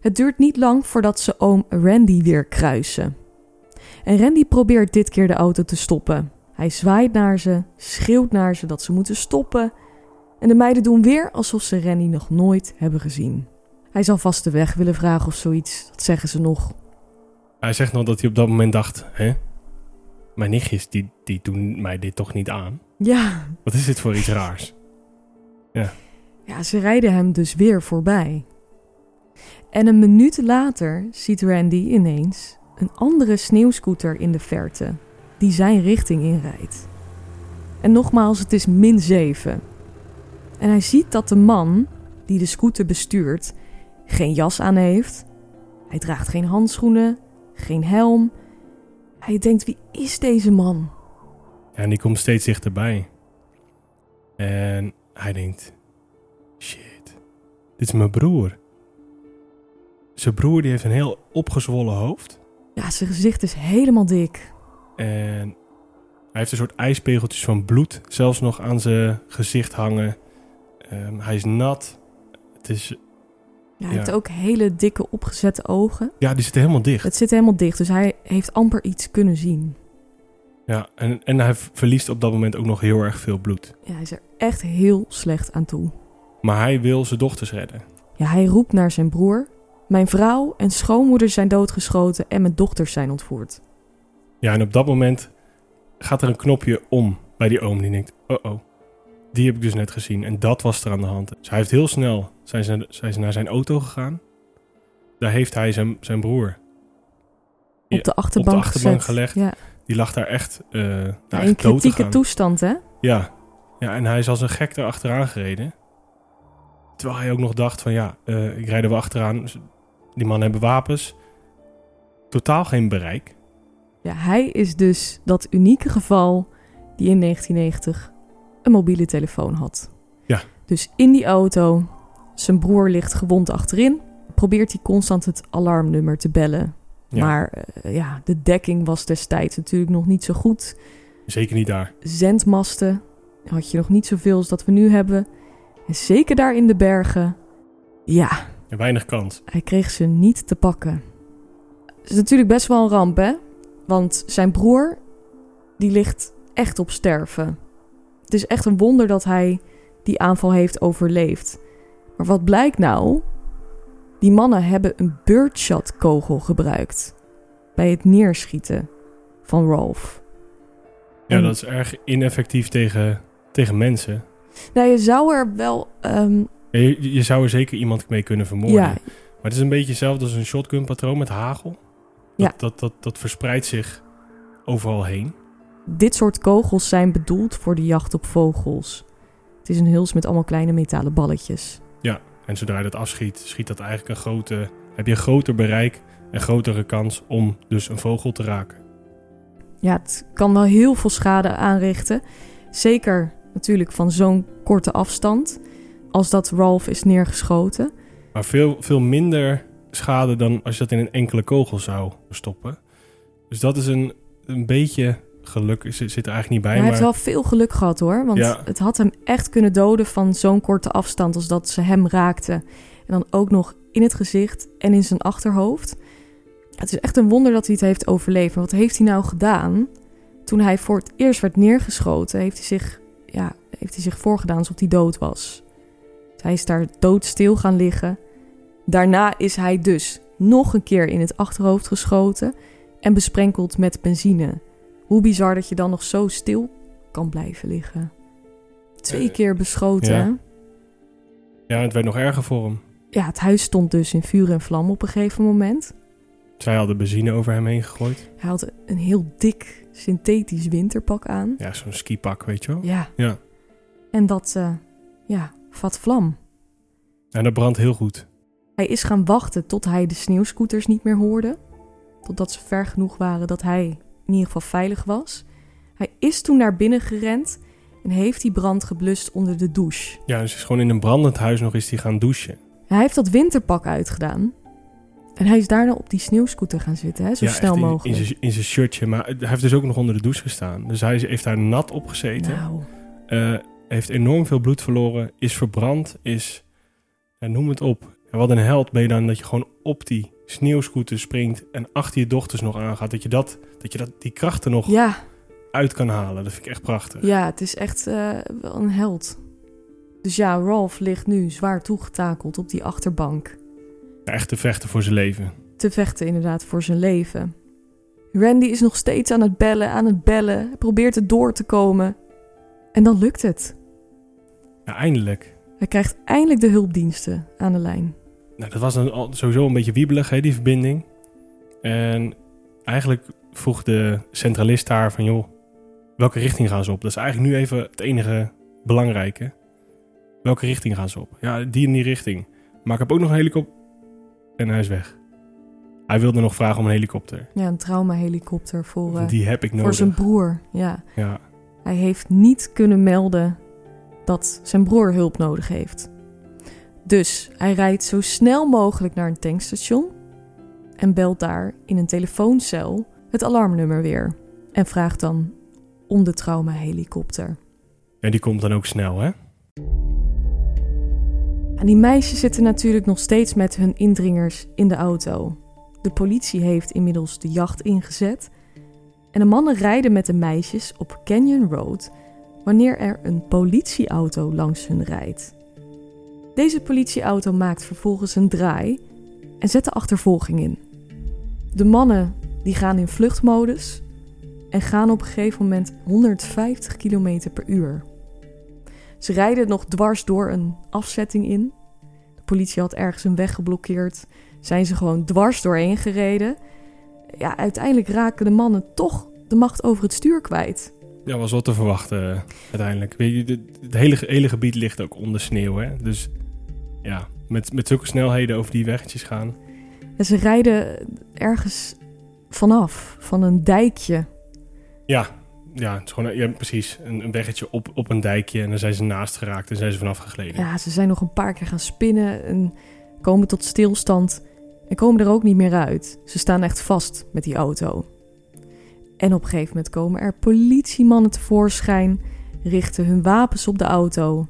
Het duurt niet lang voordat ze oom Randy weer kruisen. En Randy probeert dit keer de auto te stoppen. Hij zwaait naar ze, schreeuwt naar ze dat ze moeten stoppen. En de meiden doen weer alsof ze Randy nog nooit hebben gezien. Hij zal vast de weg willen vragen of zoiets. Dat zeggen ze nog. Hij zegt nog dat hij op dat moment dacht, hè, mijn nichtjes, die, die doen mij dit toch niet aan. Ja, Wat is dit voor iets raars? Ja Ja, ze rijden hem dus weer voorbij. En een minuut later ziet Randy ineens een andere sneeuwscooter in de verte, die zijn richting inrijdt. En nogmaals, het is min 7. En hij ziet dat de man die de scooter bestuurt geen jas aan heeft. Hij draagt geen handschoenen, geen helm. Hij denkt: wie is deze man? Ja, en die komt steeds dichterbij. En hij denkt: shit, dit is mijn broer. Zijn broer die heeft een heel opgezwollen hoofd. Ja, zijn gezicht is helemaal dik. En hij heeft een soort ijspegeltjes van bloed zelfs nog aan zijn gezicht hangen. Ehm, hij is nat. Het is, Ja, hij Ja. heeft ook hele dikke opgezette ogen. ja, die zit helemaal dicht. Het zit helemaal dicht, dus hij heeft amper iets kunnen zien. Ja, en, en hij verliest op dat moment ook nog heel erg veel bloed. Ja, hij is er echt heel slecht aan toe. Maar hij wil zijn dochters redden. Ja, hij roept naar zijn broer. Mijn vrouw en schoonmoeder zijn doodgeschoten en mijn dochters zijn ontvoerd. Ja, en op dat moment gaat er een knopje om bij die oom. Die denkt, oh oh, die heb ik dus net gezien. En dat was er aan de hand. Dus hij heeft heel snel, zijn zijn naar zijn auto gegaan. Daar heeft hij zijn, zijn broer. Op de achterbank, op de achterbank gezet. gelegd. Ja, Die lag daar echt, eh nou, ja, echt in kritieke toestand, hè? Ja. ja, en hij is als een gek erachteraan gereden. Terwijl hij ook nog dacht van ja, eh, ik rijd er wel achteraan. Die mannen hebben wapens. Totaal geen bereik. Ja, hij is dus dat unieke geval die in 1990 een mobiele telefoon had. Ja. Dus in die auto, zijn broer ligt gewond achterin, probeert hij constant het alarmnummer te bellen. Ja, Maar eh, ja, de dekking was destijds natuurlijk nog niet zo goed. Zeker niet daar. Zendmasten had je nog niet zoveel als dat we nu hebben. En zeker daar in de bergen. Ja, En weinig kans. hij kreeg ze niet te pakken. Het is natuurlijk best wel een ramp, hè? Want zijn broer, die ligt echt op sterven. Het is echt een wonder dat hij die aanval heeft overleefd. Maar wat blijkt nou? Die mannen hebben een birdshot kogel gebruikt. Bij het neerschieten van Rolf. Ja, En- dat is erg ineffectief tegen, tegen mensen. Nou, je zou er wel... ehm, Ja, Je, je zou er zeker iemand mee kunnen vermoorden. ja, Maar het is een beetje hetzelfde als een shotgun patroon met hagel. Dat, Ja. dat, dat, dat verspreidt zich overal heen. dit soort kogels zijn bedoeld voor de jacht op vogels. Het is een huls met allemaal kleine metalen balletjes. En zodra je dat afschiet, schiet dat eigenlijk een grote... Heb je een groter bereik en grotere kans om dus een vogel te raken. Ja, het kan wel heel veel schade aanrichten. Zeker natuurlijk van zo'n korte afstand. Als dat Ralph is neergeschoten. Maar veel, veel minder schade dan als je dat in een enkele kogel zou stoppen. Dus dat is een, een beetje geluk. Zit, zit er eigenlijk niet bij. hij maar heeft wel veel geluk gehad hoor. Want Ja. het had hem echt kunnen doden van zo'n korte afstand als dat ze hem raakten. En dan ook nog in het gezicht en in zijn achterhoofd. Het is echt een wonder dat hij het heeft overleefd. Maar wat heeft hij nou gedaan? Toen hij voor het eerst werd neergeschoten, heeft hij zich, ja, heeft hij zich voorgedaan alsof hij dood was. Dus hij is daar doodstil gaan liggen. Daarna is hij dus nog een keer in het achterhoofd geschoten en besprenkeld met benzine. Hoe bizar dat je dan nog zo stil kan blijven liggen. Twee Eh, keer beschoten. ja. hè? ja, het werd nog erger voor hem. Ja, het huis stond dus in vuur en vlam op een gegeven moment. Zij hadden benzine over hem heen gegooid. Hij had een heel dik synthetisch winterpak aan. Ja, zo'n skipak, weet je wel. Ja. Ja. En dat, eh, ja, vat vlam. En dat brandt heel goed. Hij is gaan wachten tot hij de sneeuwscooters niet meer hoorde. Totdat ze ver genoeg waren dat hij in ieder geval veilig was. Hij is toen naar binnen gerend en heeft die brand geblust onder de douche. Ja, dus is gewoon in een brandend huis nog eens die gaan douchen. Hij heeft dat winterpak uitgedaan. En hij is daarna op die sneeuwscooter gaan zitten, hè? zo ja, snel mogelijk. In zijn- in zijn shirtje. Maar hij heeft dus ook nog onder de douche gestaan. Dus hij is- heeft daar nat op gezeten. nou, Eh, heeft enorm veel bloed verloren. Is verbrand. Is, ja, noem het op. En wat een held ben je dan dat je gewoon op die sneeuwscooter springt. En achter je dochters nog aangaat. Dat je, dat, dat, je dat, die krachten nog ja, uit kan halen. Dat vind ik echt prachtig. ja, het is echt eh, wel een held. Dus ja, Rolf ligt nu zwaar toegetakeld op die achterbank. Ja, echt te vechten voor zijn leven. Te vechten inderdaad voor zijn leven. Randy is nog steeds aan het bellen, aan het bellen. Hij probeert er door te komen. En dan lukt het. Ja, eindelijk. Hij krijgt eindelijk de hulpdiensten aan de lijn. Nou, dat was dan al sowieso een beetje wiebelig, hè, die verbinding. En eigenlijk vroeg de centralist daar van, joh, welke richting gaan ze op? Dat is eigenlijk nu even het enige belangrijke. Welke richting gaan ze op? Ja, die en die richting. Maar ik heb ook nog een helikopter. En hij is weg. Hij wilde nog vragen om een helikopter. Ja, een traumahelikopter voor, uh, Die heb ik nodig. voor zijn broer. Ja. Ja, Hij heeft niet kunnen melden dat zijn broer hulp nodig heeft. Dus hij rijdt zo snel mogelijk naar een tankstation en belt daar in een telefooncel het alarmnummer weer en vraagt dan om de traumahelikopter. en die komt dan ook snel, hè? En die meisjes zitten natuurlijk nog steeds met hun indringers in de auto. De politie heeft inmiddels de jacht ingezet. En de mannen rijden met de meisjes op Canyon Road wanneer er een politieauto langs hun rijdt. Deze politieauto maakt vervolgens een draai en zet de achtervolging in. De mannen die gaan in vluchtmodus en gaan op een gegeven moment 150 km per uur. Ze rijden nog dwars door een afzetting in. De politie had ergens een weg geblokkeerd. Zijn ze gewoon dwars doorheen gereden. Ja, uiteindelijk raken de mannen toch de macht over het stuur kwijt. Ja, was wat te verwachten eh, uiteindelijk. Het hele, hele gebied ligt ook onder sneeuw, hè? Dus ja, met, met zulke snelheden over die weggetjes gaan. En ze rijden ergens vanaf, van een dijkje. Ja, ja, het is gewoon, ja precies. Een, een weggetje op, op een dijkje en dan zijn ze naast geraakt en zijn ze vanaf gegleden. Ja, ze zijn nog een paar keer gaan spinnen en komen tot stilstand en komen er ook niet meer uit. Ze staan echt vast met die auto. En op een gegeven moment komen er politiemannen tevoorschijn, richten hun wapens op de auto.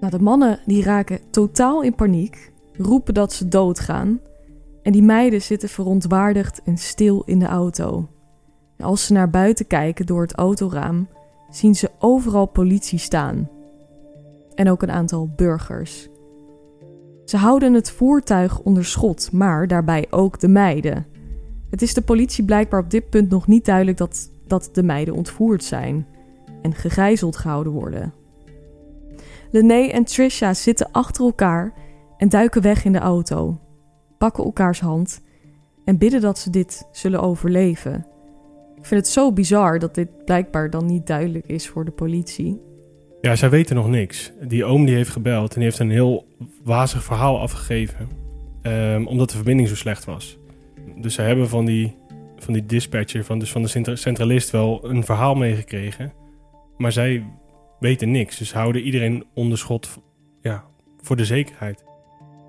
Nou, de mannen die raken totaal in paniek, roepen dat ze doodgaan. En die meiden zitten verontwaardigd en stil in de auto. Als ze naar buiten kijken door het autoraam, zien ze overal politie staan en ook een aantal burgers. Ze houden het voertuig onder schot, maar daarbij ook de meiden. Het is de politie blijkbaar op dit punt nog niet duidelijk dat, dat de meiden ontvoerd zijn en gegijzeld gehouden worden. Lené en Trisha zitten achter elkaar en duiken weg in de auto, pakken elkaars hand en bidden dat ze dit zullen overleven. Ik vind het zo bizar dat dit blijkbaar dan niet duidelijk is voor de politie. Ja, zij weten nog niks. Die oom die heeft gebeld en die heeft een heel wazig verhaal afgegeven. ehm, omdat de verbinding zo slecht was. Dus ze hebben van die, van die dispatcher, van, dus van de centra- centralist, wel een verhaal meegekregen. Maar zij weten niks. Dus houden iedereen onder schot ja, voor de zekerheid.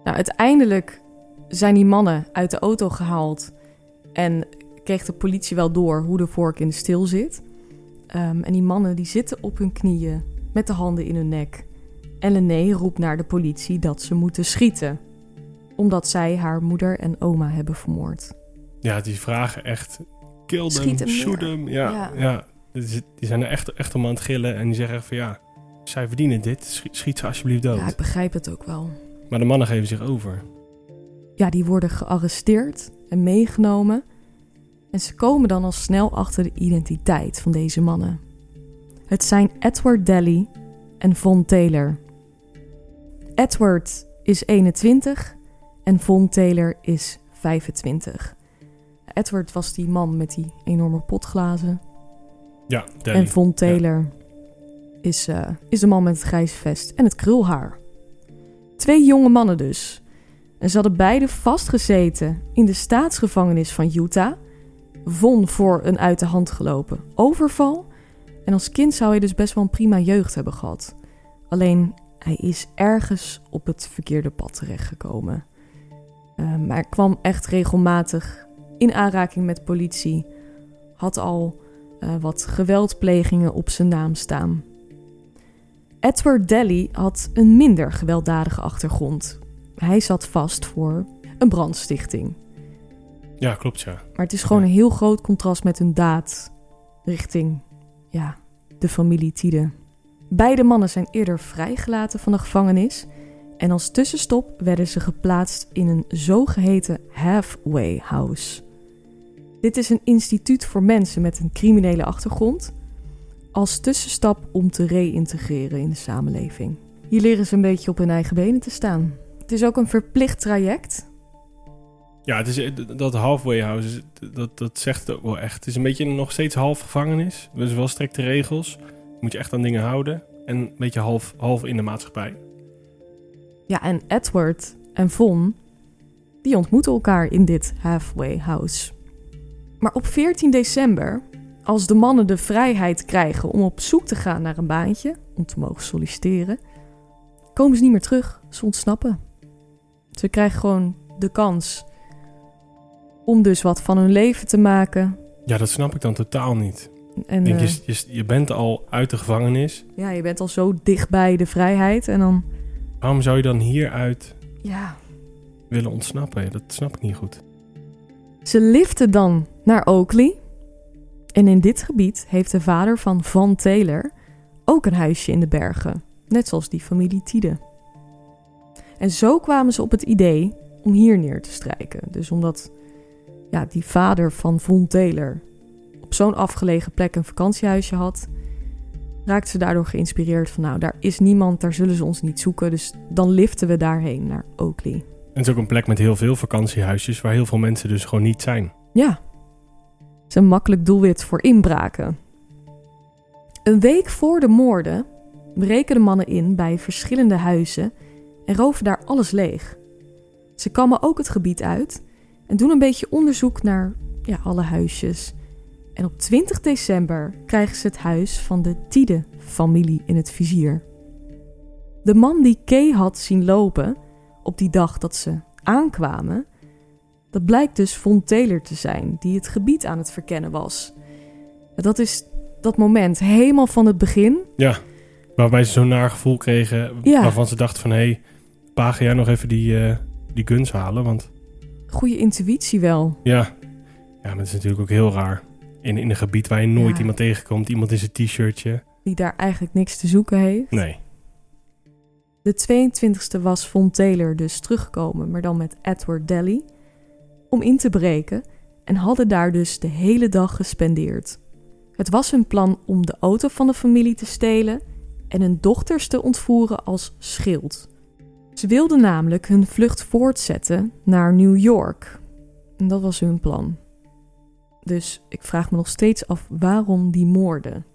Nou, uiteindelijk zijn die mannen uit de auto gehaald en kreeg de politie wel door hoe de vork in de stil zit. Ehm, en die mannen die zitten op hun knieën met de handen in hun nek. En Lené roept naar de politie dat ze moeten schieten, omdat zij haar moeder en oma hebben vermoord. Ja, die vragen echt... Kill them, shoot them. Ja, Ja. ja. Die zi- die zijn er echt, echt om aan het gillen. En die zeggen echt van ja, zij verdienen dit. Schiet, schiet ze alsjeblieft dood. Ja, ik begrijp het ook wel. Maar de mannen geven zich over. Ja, die worden gearresteerd en meegenomen. En ze komen dan al snel achter de identiteit van deze mannen. Het zijn Edward Daly en Von Taylor. Edward is 21 en Von Taylor is 25. Edward was die man met die enorme potglazen. Ja, Danny. En Von Taylor is, eh, is de man met het grijze vest en het krulhaar. Twee jonge mannen dus. En ze hadden beide vastgezeten in de staatsgevangenis van Utah. Von voor een uit de hand gelopen overval. En als kind zou hij dus best wel een prima jeugd hebben gehad. Alleen hij is ergens op het verkeerde pad terechtgekomen. Eh, maar kwam echt regelmatig in aanraking met politie. Had al eh, wat geweldplegingen op zijn naam staan. Edward Daly had een minder gewelddadige achtergrond. Hij zat vast voor een brandstichting. Ja, klopt ja. Maar het is gewoon een heel groot contrast met hun daad richting ja, de familie Tide. Beide mannen zijn eerder vrijgelaten van de gevangenis. En als tussenstop werden ze geplaatst in een zogeheten halfway house. Dit is een instituut voor mensen met een criminele achtergrond. Als tussenstap om te reïntegreren in de samenleving. Hier leren ze een beetje op hun eigen benen te staan. Het is ook een verplicht traject. Ja, het is, eh, dat halfway house, dat, dat zegt het ook wel echt. Het is een beetje nog steeds half gevangenis. Dus wel strikte regels. Moet je echt aan dingen houden. En een beetje half, half in de maatschappij. Ja, en Edward en Von, die ontmoeten elkaar in dit halfway house. Maar op 14 december, als de mannen de vrijheid krijgen om op zoek te gaan naar een baantje, om te mogen solliciteren, komen ze niet meer terug. Ze ontsnappen. Ze krijgen gewoon de kans om dus wat van hun leven te maken. Ja, dat snap ik dan totaal niet. En denk, eh, je, je, je bent al uit de gevangenis. ja, je bent al zo dichtbij de vrijheid en dan, Waarom zou je dan hieruit ja, willen ontsnappen? Dat snap ik niet goed. Ze liften dan naar Oakley. En in dit gebied heeft de vader van Van Taylor ook een huisje in de bergen. Net zoals die familie Tide. En zo kwamen ze op het idee om hier neer te strijken. Dus omdat ja, die vader van Von Taylor op zo'n afgelegen plek een vakantiehuisje had, raakten ze daardoor geïnspireerd van nou, daar is niemand, daar zullen ze ons niet zoeken. Dus dan liften we daarheen naar Oakley. Het is ook een plek met heel veel vakantiehuisjes... waar heel veel mensen dus gewoon niet zijn. Ja. Het is een makkelijk doelwit voor inbraken. Een week voor de moorden breken de mannen in bij verschillende huizen en roven daar alles leeg. Ze kammen ook het gebied uit en doen een beetje onderzoek naar ja, alle huisjes. En op 20 december krijgen ze het huis van de Tide-familie in het vizier. De man die Kay had zien lopen op die dag dat ze aankwamen, dat blijkt dus Von Taylor te zijn, die het gebied aan het verkennen was. Dat is dat moment, helemaal van het begin. Ja, waarbij ze zo'n naar gevoel kregen... Ja. waarvan ze dachten van... hé, hey, pa, ga jij nog even die, eh, die guns halen? Want Goede intuïtie wel. ja, ja maar het is natuurlijk ook heel raar. In, in een gebied waar je nooit Ja. iemand tegenkomt. Iemand in zijn t-shirtje. Die daar eigenlijk niks te zoeken heeft. Nee. De 22e was Von Taylor dus teruggekomen, maar dan met Edward Daly, om in te breken en hadden daar dus de hele dag gespendeerd. Het was hun plan om de auto van de familie te stelen en hun dochters te ontvoeren als schild. Ze wilden namelijk hun vlucht voortzetten naar New York. En dat was hun plan. Dus ik vraag me nog steeds af waarom die moorden.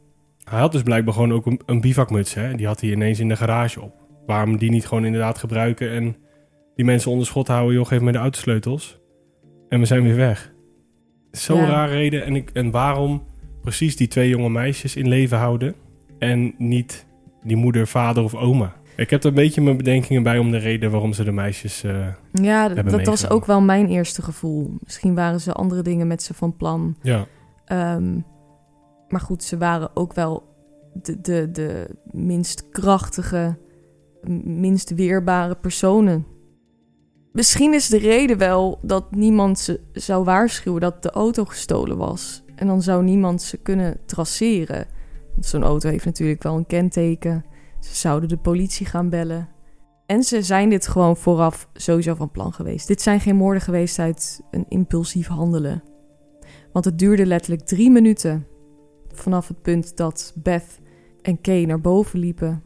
Hij had dus blijkbaar gewoon ook een, een bivakmuts. Hè? Die had hij ineens in de garage op. Waarom die niet gewoon inderdaad gebruiken en die mensen onder schot houden. Joh, geef me de autosleutels. En we zijn weer weg. Zo'n Ja. raar reden. En, ik, en waarom precies die twee jonge meisjes in leven houden. En niet die moeder, vader of oma. Ik heb er een beetje mijn bedenkingen bij om de reden waarom ze de meisjes... eh, Ja, dat was ook wel mijn eerste gevoel. Misschien waren ze andere dingen met ze van plan. ja, Ehm, maar goed, ze waren ook wel de, de, de minst krachtige, minst weerbare personen. Misschien is de reden wel dat niemand ze zou waarschuwen dat de auto gestolen was. En dan zou niemand ze kunnen traceren. Want zo'n auto heeft natuurlijk wel een kenteken. Ze zouden de politie gaan bellen. En ze zijn dit gewoon vooraf sowieso van plan geweest. Dit zijn geen moorden geweest uit een impulsief handelen. Want het duurde letterlijk drie minuten vanaf het punt dat Beth en Kay naar boven liepen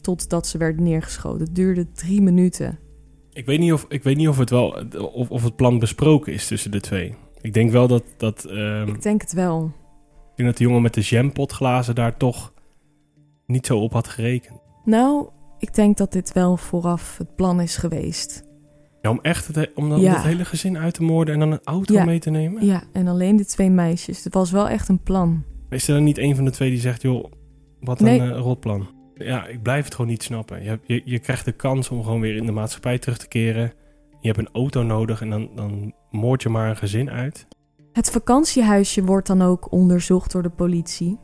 totdat ze werden neergeschoten. Het duurde drie minuten. ik weet niet of, ik weet niet of, het wel, of, of het plan besproken is tussen de twee. Ik denk wel dat, dat, ehm, Ik denk het wel. ik denk dat de jongen met de jampotglazen daar toch niet zo op had gerekend. Nou, ik denk dat dit wel vooraf het plan is geweest. Ja, om echt het, he- om dan Ja. het hele gezin uit te moorden en dan een auto Ja. mee te nemen? Ja, en alleen de twee meisjes. Het was wel echt een plan. Is er dan niet een van de twee die zegt, joh, wat een eh, rotplan? Ja, ik blijf het gewoon niet snappen. Je, je, krijgt de kans om gewoon weer in de maatschappij terug te keren. Je hebt een auto nodig en dan, dan moord je maar een gezin uit. Het vakantiehuisje wordt dan ook onderzocht door de politie.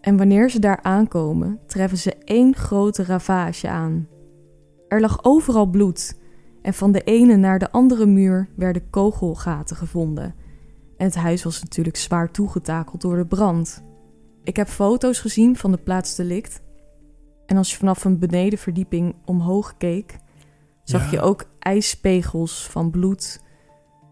En wanneer ze daar aankomen, treffen ze één grote ravage aan. Er lag overal bloed. En van de ene naar de andere muur werden kogelgaten gevonden. En het huis was natuurlijk zwaar toegetakeld door de brand. Ik heb foto's gezien van de plaatsdelict. En als je vanaf een benedenverdieping omhoog keek, zag Ja. je ook ijspegels van bloed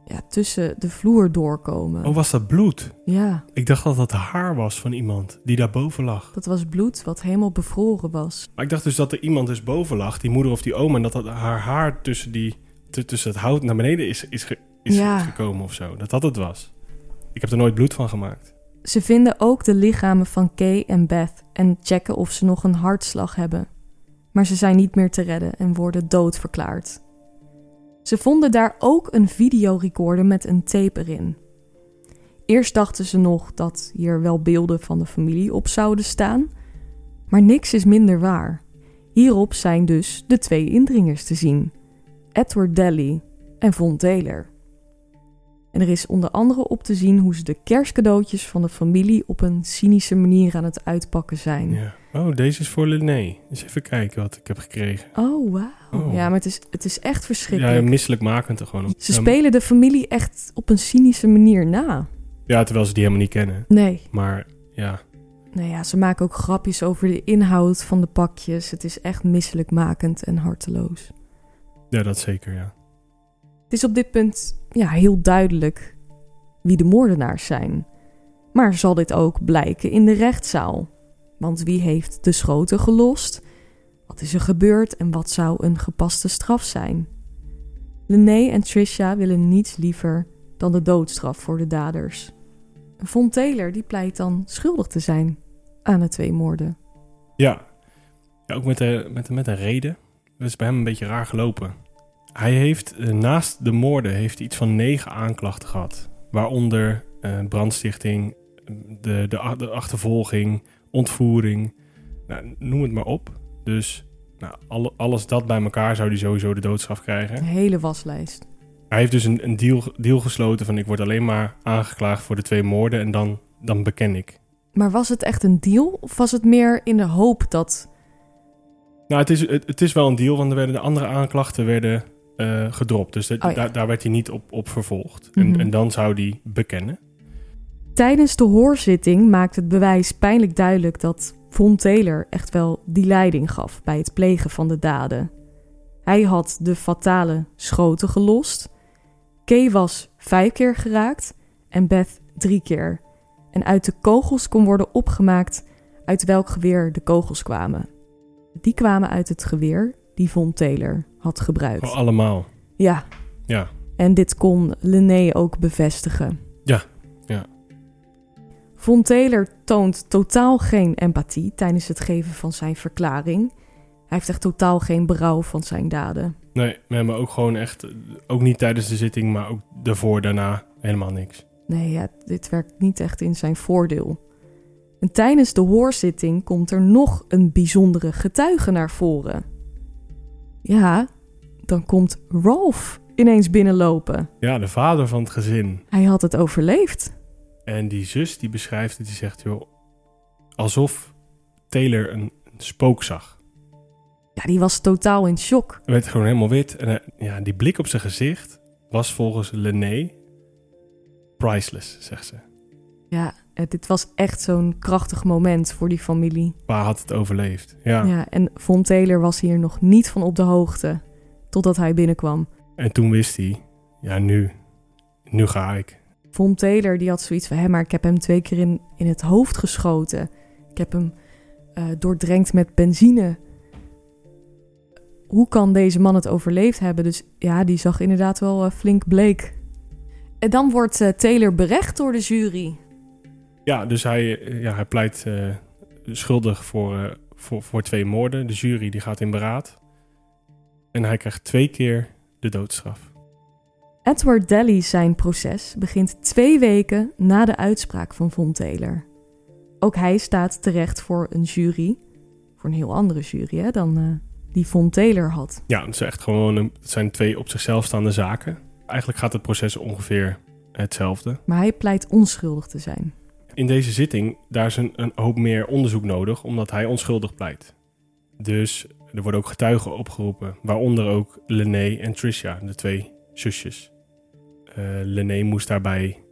ja, tussen de vloer doorkomen. Oh, was dat bloed? Ja, Ik dacht dat dat haar was van iemand die daarboven lag. dat was bloed wat helemaal bevroren was. Maar ik dacht dus dat er iemand dus boven lag, die moeder of die oma, en dat, dat haar haar tussen, die, tussen het hout naar beneden is, is, ge- is Ja. gekomen of zo. Dat dat het was. Ik heb er nooit bloed van gemaakt. Ze vinden ook de lichamen van Kay en Beth en checken of ze nog een hartslag hebben. Maar ze zijn niet meer te redden en worden doodverklaard. Ze vonden daar ook een videorecorder met een tape erin. Eerst dachten ze nog dat hier wel beelden van de familie op zouden staan, maar niks is minder waar. Hierop zijn dus de twee indringers te zien: Edward Daly en Von Taylor. En er is onder andere op te zien hoe ze de kerstcadeautjes van de familie op een cynische manier aan het uitpakken zijn. Ja. Oh, deze is voor Lené. Eens even kijken wat ik heb gekregen. Oh, wauw. Oh. Ja, maar het is, het is echt verschrikkelijk. Ja, misselijkmakend er gewoon. ze Ja, spelen de familie echt op een cynische manier na. Ja, terwijl ze die helemaal niet kennen. Nee. Maar ja, Nou ja, ze maken ook grapjes over de inhoud van de pakjes. Het is echt misselijkmakend en harteloos. ja dat zeker, ja. Het is op dit punt ja, heel duidelijk wie de moordenaars zijn. Maar zal dit ook blijken in de rechtszaal? Want wie heeft de schoten gelost? Wat is er gebeurd en wat zou een gepaste straf zijn? Lené en Trisha willen niets liever dan de doodstraf voor de daders. Von Taylor die pleit dan schuldig te zijn aan de twee moorden. Ja, ja ook met, de, met, met een reden. Dat is bij hem een beetje raar gelopen. Hij heeft eh, naast de moorden heeft hij iets van negen aanklachten gehad. Waaronder eh, brandstichting, de, de, achtervolging, ontvoering. Nou, noem het maar op. Dus nou, alle, alles dat bij elkaar zou hij sowieso de doodstraf Een krijgen. hele waslijst. Hij heeft dus een, een deal, deal gesloten van ik word alleen maar aangeklaagd voor de twee moorden en dan, dan beken ik. Maar was het echt een deal of was het meer in de hoop dat Nou, het is, het, het is wel een deal, want er werden de andere aanklachten werden eh, gedropt. Dus de- Oh ja. daar, daar werd hij niet op, op vervolgd. En, Mhm. en dan zou hij bekennen. Tijdens de hoorzitting maakt het bewijs pijnlijk duidelijk dat Von Taylor echt wel die leiding gaf bij het plegen van de daden. Hij had de fatale schoten gelost. Kay was vijf keer geraakt en Beth drie keer. En uit de kogels kon worden opgemaakt uit welk geweer de kogels kwamen. Die kwamen uit het geweer die Von Taylor had gebruikt. Oh, allemaal. Ja, Ja. en dit kon Lené ook bevestigen. Ja, ja. Von Taylor toont totaal geen empathie tijdens het geven van zijn verklaring. Hij heeft echt totaal geen berouw van zijn daden. Nee, we hebben ook gewoon echt, ook niet tijdens de zitting, maar ook daarvoor, daarna, helemaal niks. Nee, ja, dit werkt niet echt in zijn voordeel. En tijdens de hoorzitting komt er nog een bijzondere getuige naar voren. Ja, dan komt Rolf ineens binnenlopen. Ja, de vader van het gezin. Hij had het overleefd. En die zus die beschrijft het, die zegt, joh, alsof Taylor een, spook zag. Ja, die was totaal in shock. Hij werd gewoon helemaal wit. En ja, die blik op zijn gezicht was volgens Lené priceless, zegt ze. Ja, dit was echt zo'n krachtig moment voor die familie. Pa had het overleefd. Ja. Ja, en Von Taylor was hier nog niet van op de hoogte totdat hij binnenkwam. En toen wist hij, ja nu, nu ga ik. Von Taylor die had zoiets van, hé, maar ik heb hem twee keer in, in het hoofd geschoten. Ik heb hem eh, doordrenkt met benzine. Hoe kan deze man het overleefd hebben? Dus ja, die zag inderdaad wel eh, flink bleek. En dan wordt eh, Taylor berecht door de jury. Ja, dus hij, eh, ja, hij pleit eh, schuldig voor, eh, voor, voor twee moorden. De jury die gaat in beraad. En hij krijgt twee keer de doodstraf. Edward Daly zijn proces begint twee weken na de uitspraak van Von Taylor. Ook hij staat terecht voor een jury, voor een heel andere jury hè, dan die Von Taylor had. Ja, het, is echt gewoon een, het zijn twee op zichzelf staande zaken. Eigenlijk gaat het proces ongeveer hetzelfde. Maar hij pleit onschuldig te zijn. In deze zitting, daar is een, een hoop meer onderzoek nodig, omdat hij onschuldig pleit. Dus er worden ook getuigen opgeroepen, waaronder ook Lené en Tricia, de twee zusjes. Lené moest daarbij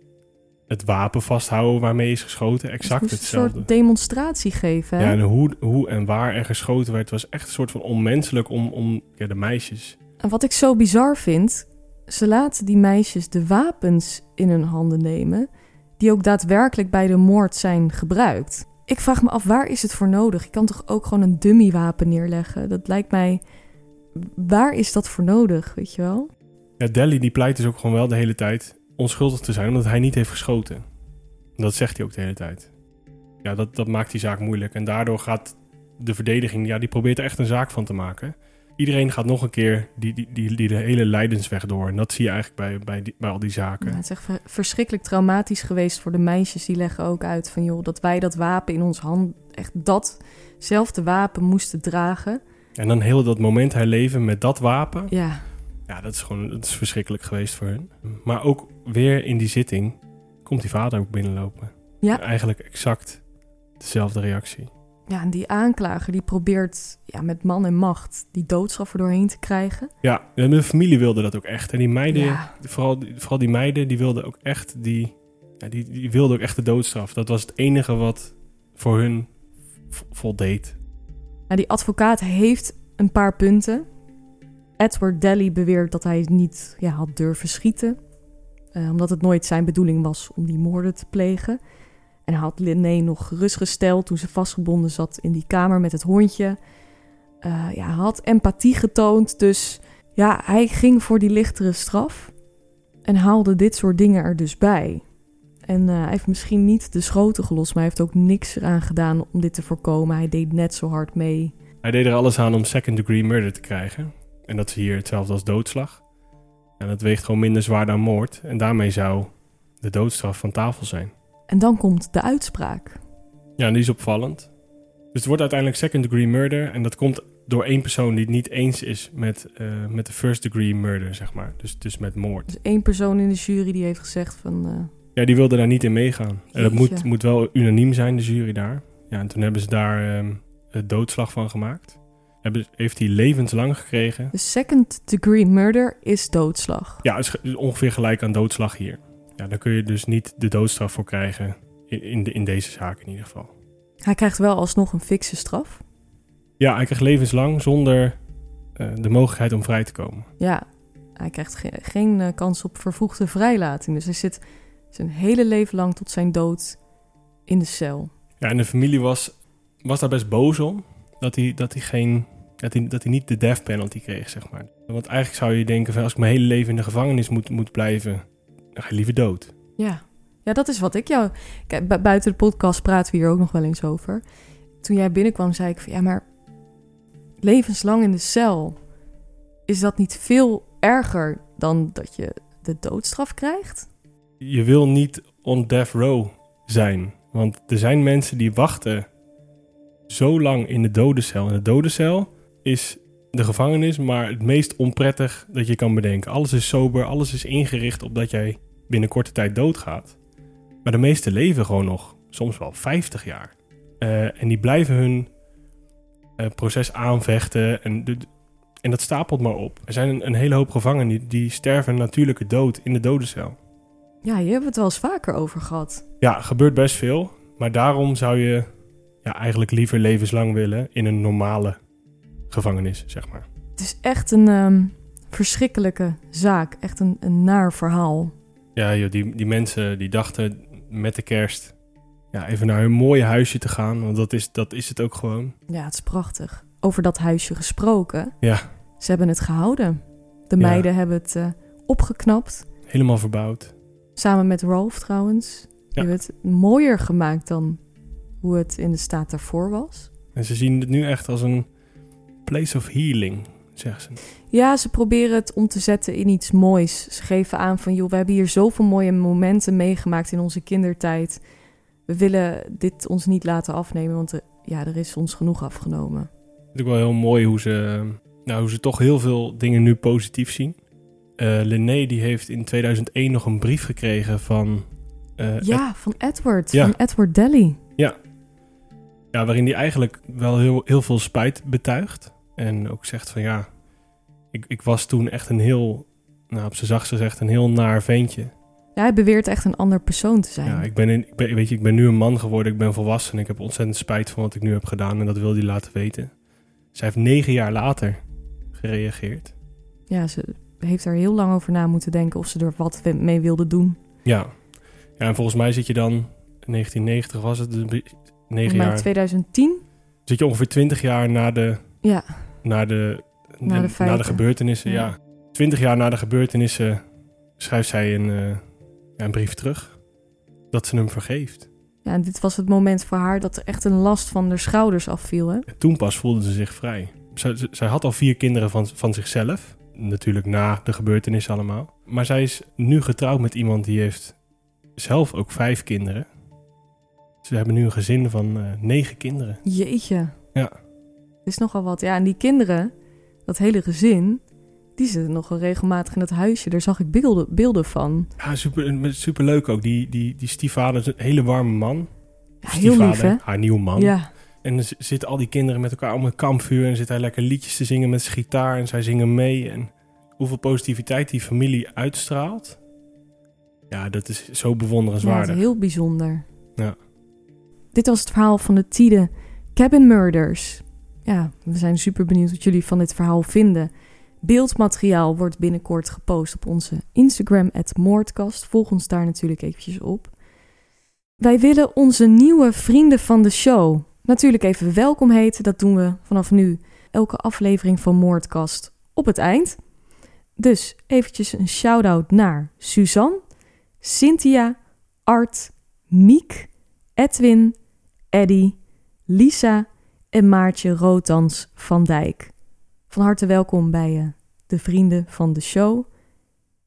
het wapen vasthouden waarmee is geschoten, exact Dus een hetzelfde. soort demonstratie geven. Hè? Ja, en hoe, hoe en waar er geschoten werd, was echt een soort van onmenselijk om, om ja, de meisjes. En wat ik zo bizar vind, ze laten die meisjes de wapens in hun handen nemen, die ook daadwerkelijk bij de moord zijn gebruikt. Ik vraag me af, waar is het voor nodig? Je kan toch ook gewoon een dummywapen neerleggen? Dat lijkt mij... Waar is dat voor nodig, weet je wel? Ja, Delhi die pleit dus ook gewoon wel de hele tijd onschuldig te zijn, omdat hij niet heeft geschoten. En dat zegt hij ook de hele tijd. Ja, dat, dat maakt die zaak moeilijk. En daardoor gaat de verdediging, ja, die probeert er echt een zaak van te maken. Iedereen gaat nog een keer die, die, die, die de hele lijdensweg door. En dat zie je eigenlijk bij, bij, die, bij al die zaken. Ja, het is echt ver- verschrikkelijk traumatisch geweest voor de meisjes. Die leggen ook uit van, joh, dat wij dat wapen in ons hand... echt datzelfde wapen moesten dragen. En dan heel dat moment herleven met dat wapen. Ja, Ja, dat is gewoon dat is verschrikkelijk geweest voor hen. Maar ook weer in die zitting komt die vader ook binnenlopen. Ja. Eigenlijk exact dezelfde reactie. Ja en die aanklager die probeert ja, met man en macht... die doodstraf er doorheen te krijgen. Ja, en de familie wilde dat ook echt. En die meiden, Ja. vooral, vooral die meiden, die wilden ook echt die, ja, die, die wilden ook echt de doodstraf. Dat was het enige wat voor hun voldeed. Ja, die advocaat heeft een paar punten. Edward Daly beweert dat hij niet ja, had durven schieten. eh, omdat het nooit zijn bedoeling was om die moorden te plegen. En had Linné nog gerustgesteld toen ze vastgebonden zat in die kamer met het hondje. Eh, ja, had empathie getoond, dus ja, hij ging voor die lichtere straf. En haalde dit soort dingen er dus bij. En eh, hij heeft misschien niet de schoten gelost, maar hij heeft ook niks eraan gedaan om dit te voorkomen. Hij deed net zo hard mee. Hij deed er alles aan om second degree murder te krijgen. En dat is hier hetzelfde als doodslag. En dat weegt gewoon minder zwaar dan moord. En daarmee zou de doodstraf van tafel zijn. En dan komt de uitspraak. Ja, en die is opvallend. Dus het wordt uiteindelijk second degree murder. En dat komt door één persoon die het niet eens is met, eh, met de first degree murder, zeg maar. Dus, dus met moord. Dus één persoon in de jury die heeft gezegd van... eh, Ja, die wilde daar niet in meegaan. En dat moet, moet wel unaniem zijn, de jury daar. Ja, en toen hebben ze daar ehm het doodslag van gemaakt. Hebben, heeft hij levenslang gekregen. de second degree murder is doodslag. Ja, is ongeveer gelijk aan doodslag hier. Ja, daar kun je dus niet de doodstraf voor krijgen. In, de, in deze zaak in ieder geval. Hij krijgt wel alsnog een fikse straf. Ja, hij krijgt levenslang zonder eh, de mogelijkheid om vrij te komen. Ja, hij krijgt ge- geen eh, kans op vervroegde vrijlating. Dus hij zit zijn hele leven lang tot zijn dood in de cel. Ja, en de familie was, was daar best boos om. Dat hij, dat hij, geen, dat hij, dat hij niet de death penalty kreeg, zeg maar. Want eigenlijk zou je denken, van, als ik mijn hele leven in de gevangenis moet, moet blijven... dan ga je liever dood. Ja. ja, dat is wat ik jou... Kijk, bu- buiten de podcast praten we hier ook nog wel eens over. Toen jij binnenkwam zei ik van... Ja, maar levenslang in de cel... is dat niet veel erger dan dat je de doodstraf krijgt? Je wil niet on death row zijn. Want er zijn mensen die wachten zo lang in de dodencel. En de dodencel is de gevangenis, maar het meest onprettig dat je kan bedenken. Alles is sober, alles is ingericht op dat jij binnen korte tijd doodgaat. Maar de meesten leven gewoon nog, soms wel 50 jaar. Eh, en die blijven hun eh, proces aanvechten. En, de, en dat stapelt maar op. Er zijn een, een hele hoop gevangenen die, die sterven een natuurlijke dood in de dodencel. Ja, je hebt het wel eens vaker over gehad. Ja, gebeurt best veel. Maar daarom zou je ja, eigenlijk liever levenslang willen in een normale gevangenis, zeg maar. Het is echt een ehm, verschrikkelijke zaak. Echt een, een naar verhaal. Ja, joh, die, die mensen die dachten met de kerst ja, even naar hun mooie huisje te gaan. Want dat is, dat is het ook gewoon. Ja, het is prachtig. Over dat huisje gesproken. Ja, Ze hebben het gehouden. De Ja. meiden hebben het eh, opgeknapt. helemaal verbouwd. Samen met Rolf trouwens. Die Ja. hebben het mooier gemaakt dan hoe het in de staat daarvoor was. En ze zien het nu echt als een place of healing, zeggen ze. Ja, ze proberen het om te zetten in iets moois. Ze geven aan van, joh, we hebben hier zoveel mooie momenten meegemaakt in onze kindertijd. We willen dit ons niet laten afnemen, want eh, ja, er is ons genoeg afgenomen. Het is ook wel heel mooi hoe ze, nou, hoe ze toch heel veel dingen nu positief zien. Linné die heeft in 2001 nog een brief gekregen van... eh, Ja, van Edward, Ja. van Edward Daly. Ja, waarin hij eigenlijk wel heel, heel veel spijt betuigt. En ook zegt van ja, ik, ik was toen echt een heel, nou op zijn zachtst gezegd, een heel naar ventje. Ja, hij beweert echt een ander persoon te zijn. Ja, ik ben, in, ik ben, weet je, ik ben nu een man geworden, ik ben volwassen en ik heb ontzettend spijt van wat ik nu heb gedaan en dat wil hij laten weten. Zij heeft negen jaar later gereageerd. Ja, ze heeft er heel lang over na moeten denken of ze er wat mee wilde doen. Ja. ja, en volgens mij zit je dan, in 1990 was het, dus negen jaar, 2010? zit je ongeveer 20 jaar na de, Ja, na de, Na de na feiten. de gebeurtenissen. Ja. Ja. 20 jaar na de gebeurtenissen schrijft zij een, eh, ja, een brief terug. Dat ze hem vergeeft. ja, en dit was het moment voor haar dat er echt een last van haar schouders afviel. Hè? En toen pas voelde ze zich vrij. Zij had al vier kinderen van, van zichzelf. Natuurlijk na de gebeurtenissen allemaal. Maar zij is nu getrouwd met iemand die heeft zelf ook vijf kinderen. Ze hebben nu een gezin van eh, negen kinderen. Jeetje. Ja. is nogal wat. Ja, en die kinderen, dat hele gezin, die zitten nogal regelmatig in dat huisje. Daar zag ik beelden, beelden van. Ja, super, super leuk ook. Die, die, die stiefvader is een hele warme man. Ja, heel lief, hè? Haar nieuwe man. Ja, En dan zitten al die kinderen met elkaar om een kampvuur. En zit hij lekker liedjes te zingen met zijn gitaar. En zij zingen mee. En hoeveel positiviteit die familie uitstraalt. Ja, dat is zo ja, bewonderenswaardig. is heel bijzonder. Ja. Dit was het verhaal van de Tide Cabin Murders. Ja, we zijn super benieuwd wat jullie van dit verhaal vinden. Beeldmateriaal wordt binnenkort gepost op onze Instagram, Moordkast. Volg ons daar natuurlijk eventjes op. Wij willen onze nieuwe vrienden van de show natuurlijk even welkom heten. Dat doen we vanaf nu elke aflevering van Moordkast op het eind. Dus eventjes een shout-out naar Suzanne, Cynthia, Art, Miek, Edwin, Eddy, Lisa en Maartje Rotans van Dijk. Van harte welkom bij eh, de vrienden van de show.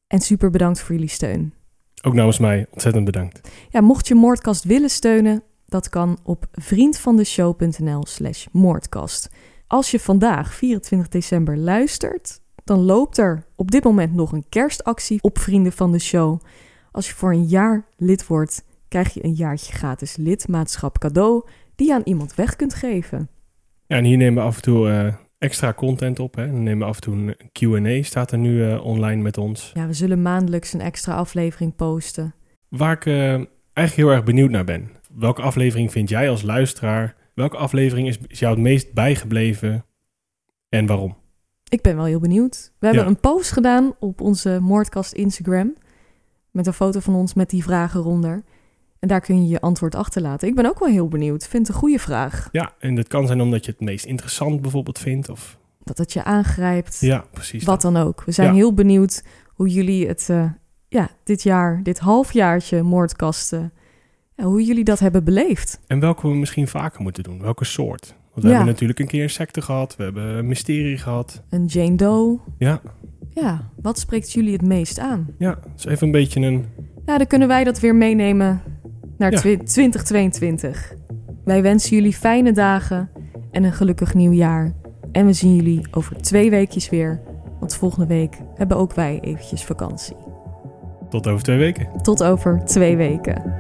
En super bedankt voor jullie steun. Ook namens mij ontzettend bedankt. Ja, mocht je Moordkast willen steunen, dat kan op vriendvandeshow.nl slash moordkast. Als je vandaag, 24 december, luistert, dan loopt er op dit moment nog een kerstactie op Vrienden van de Show. Als je voor een jaar lid wordt, krijg je een jaartje gratis lidmaatschap cadeau die je aan iemand weg kunt geven. Ja, en hier nemen we af en toe eh, extra content op. Hè. Dan nemen we af en toe een Q&A. Staat er nu eh, online met ons. Ja, we zullen maandelijks een extra aflevering posten. Waar ik eh, eigenlijk heel erg benieuwd naar ben. Welke aflevering vind jij als luisteraar? Welke aflevering is, is jou het meest bijgebleven? En waarom? Ik ben wel heel benieuwd. We hebben Ja. een post gedaan op onze Moordkast Instagram. Met een foto van ons met die vragen eronder. En daar kun je je antwoord achterlaten. Ik ben ook wel heel benieuwd. Vind het een goede vraag. Ja, en dat kan zijn omdat je het meest interessant bijvoorbeeld vindt. Of... Dat het je aangrijpt. Ja, precies. Wat dat. dan ook. We zijn Ja. heel benieuwd hoe jullie het eh, ja, dit jaar, dit halfjaartje moordkasten, ja, hoe jullie dat hebben beleefd. En welke we misschien vaker moeten doen. Welke soort. Want we Ja. hebben natuurlijk een keer een secte gehad. We hebben een mysterie gehad. Een Jane Doe. Ja, Ja, wat spreekt jullie het meest aan? ja. Dus even een beetje een... Ja, dan kunnen wij dat weer meenemen naar Ja. twi- 2022. Wij wensen jullie fijne dagen en een gelukkig nieuwjaar. En we zien jullie over twee weekjes weer. Want volgende week hebben ook wij eventjes vakantie. Tot over twee weken. Tot over twee weken.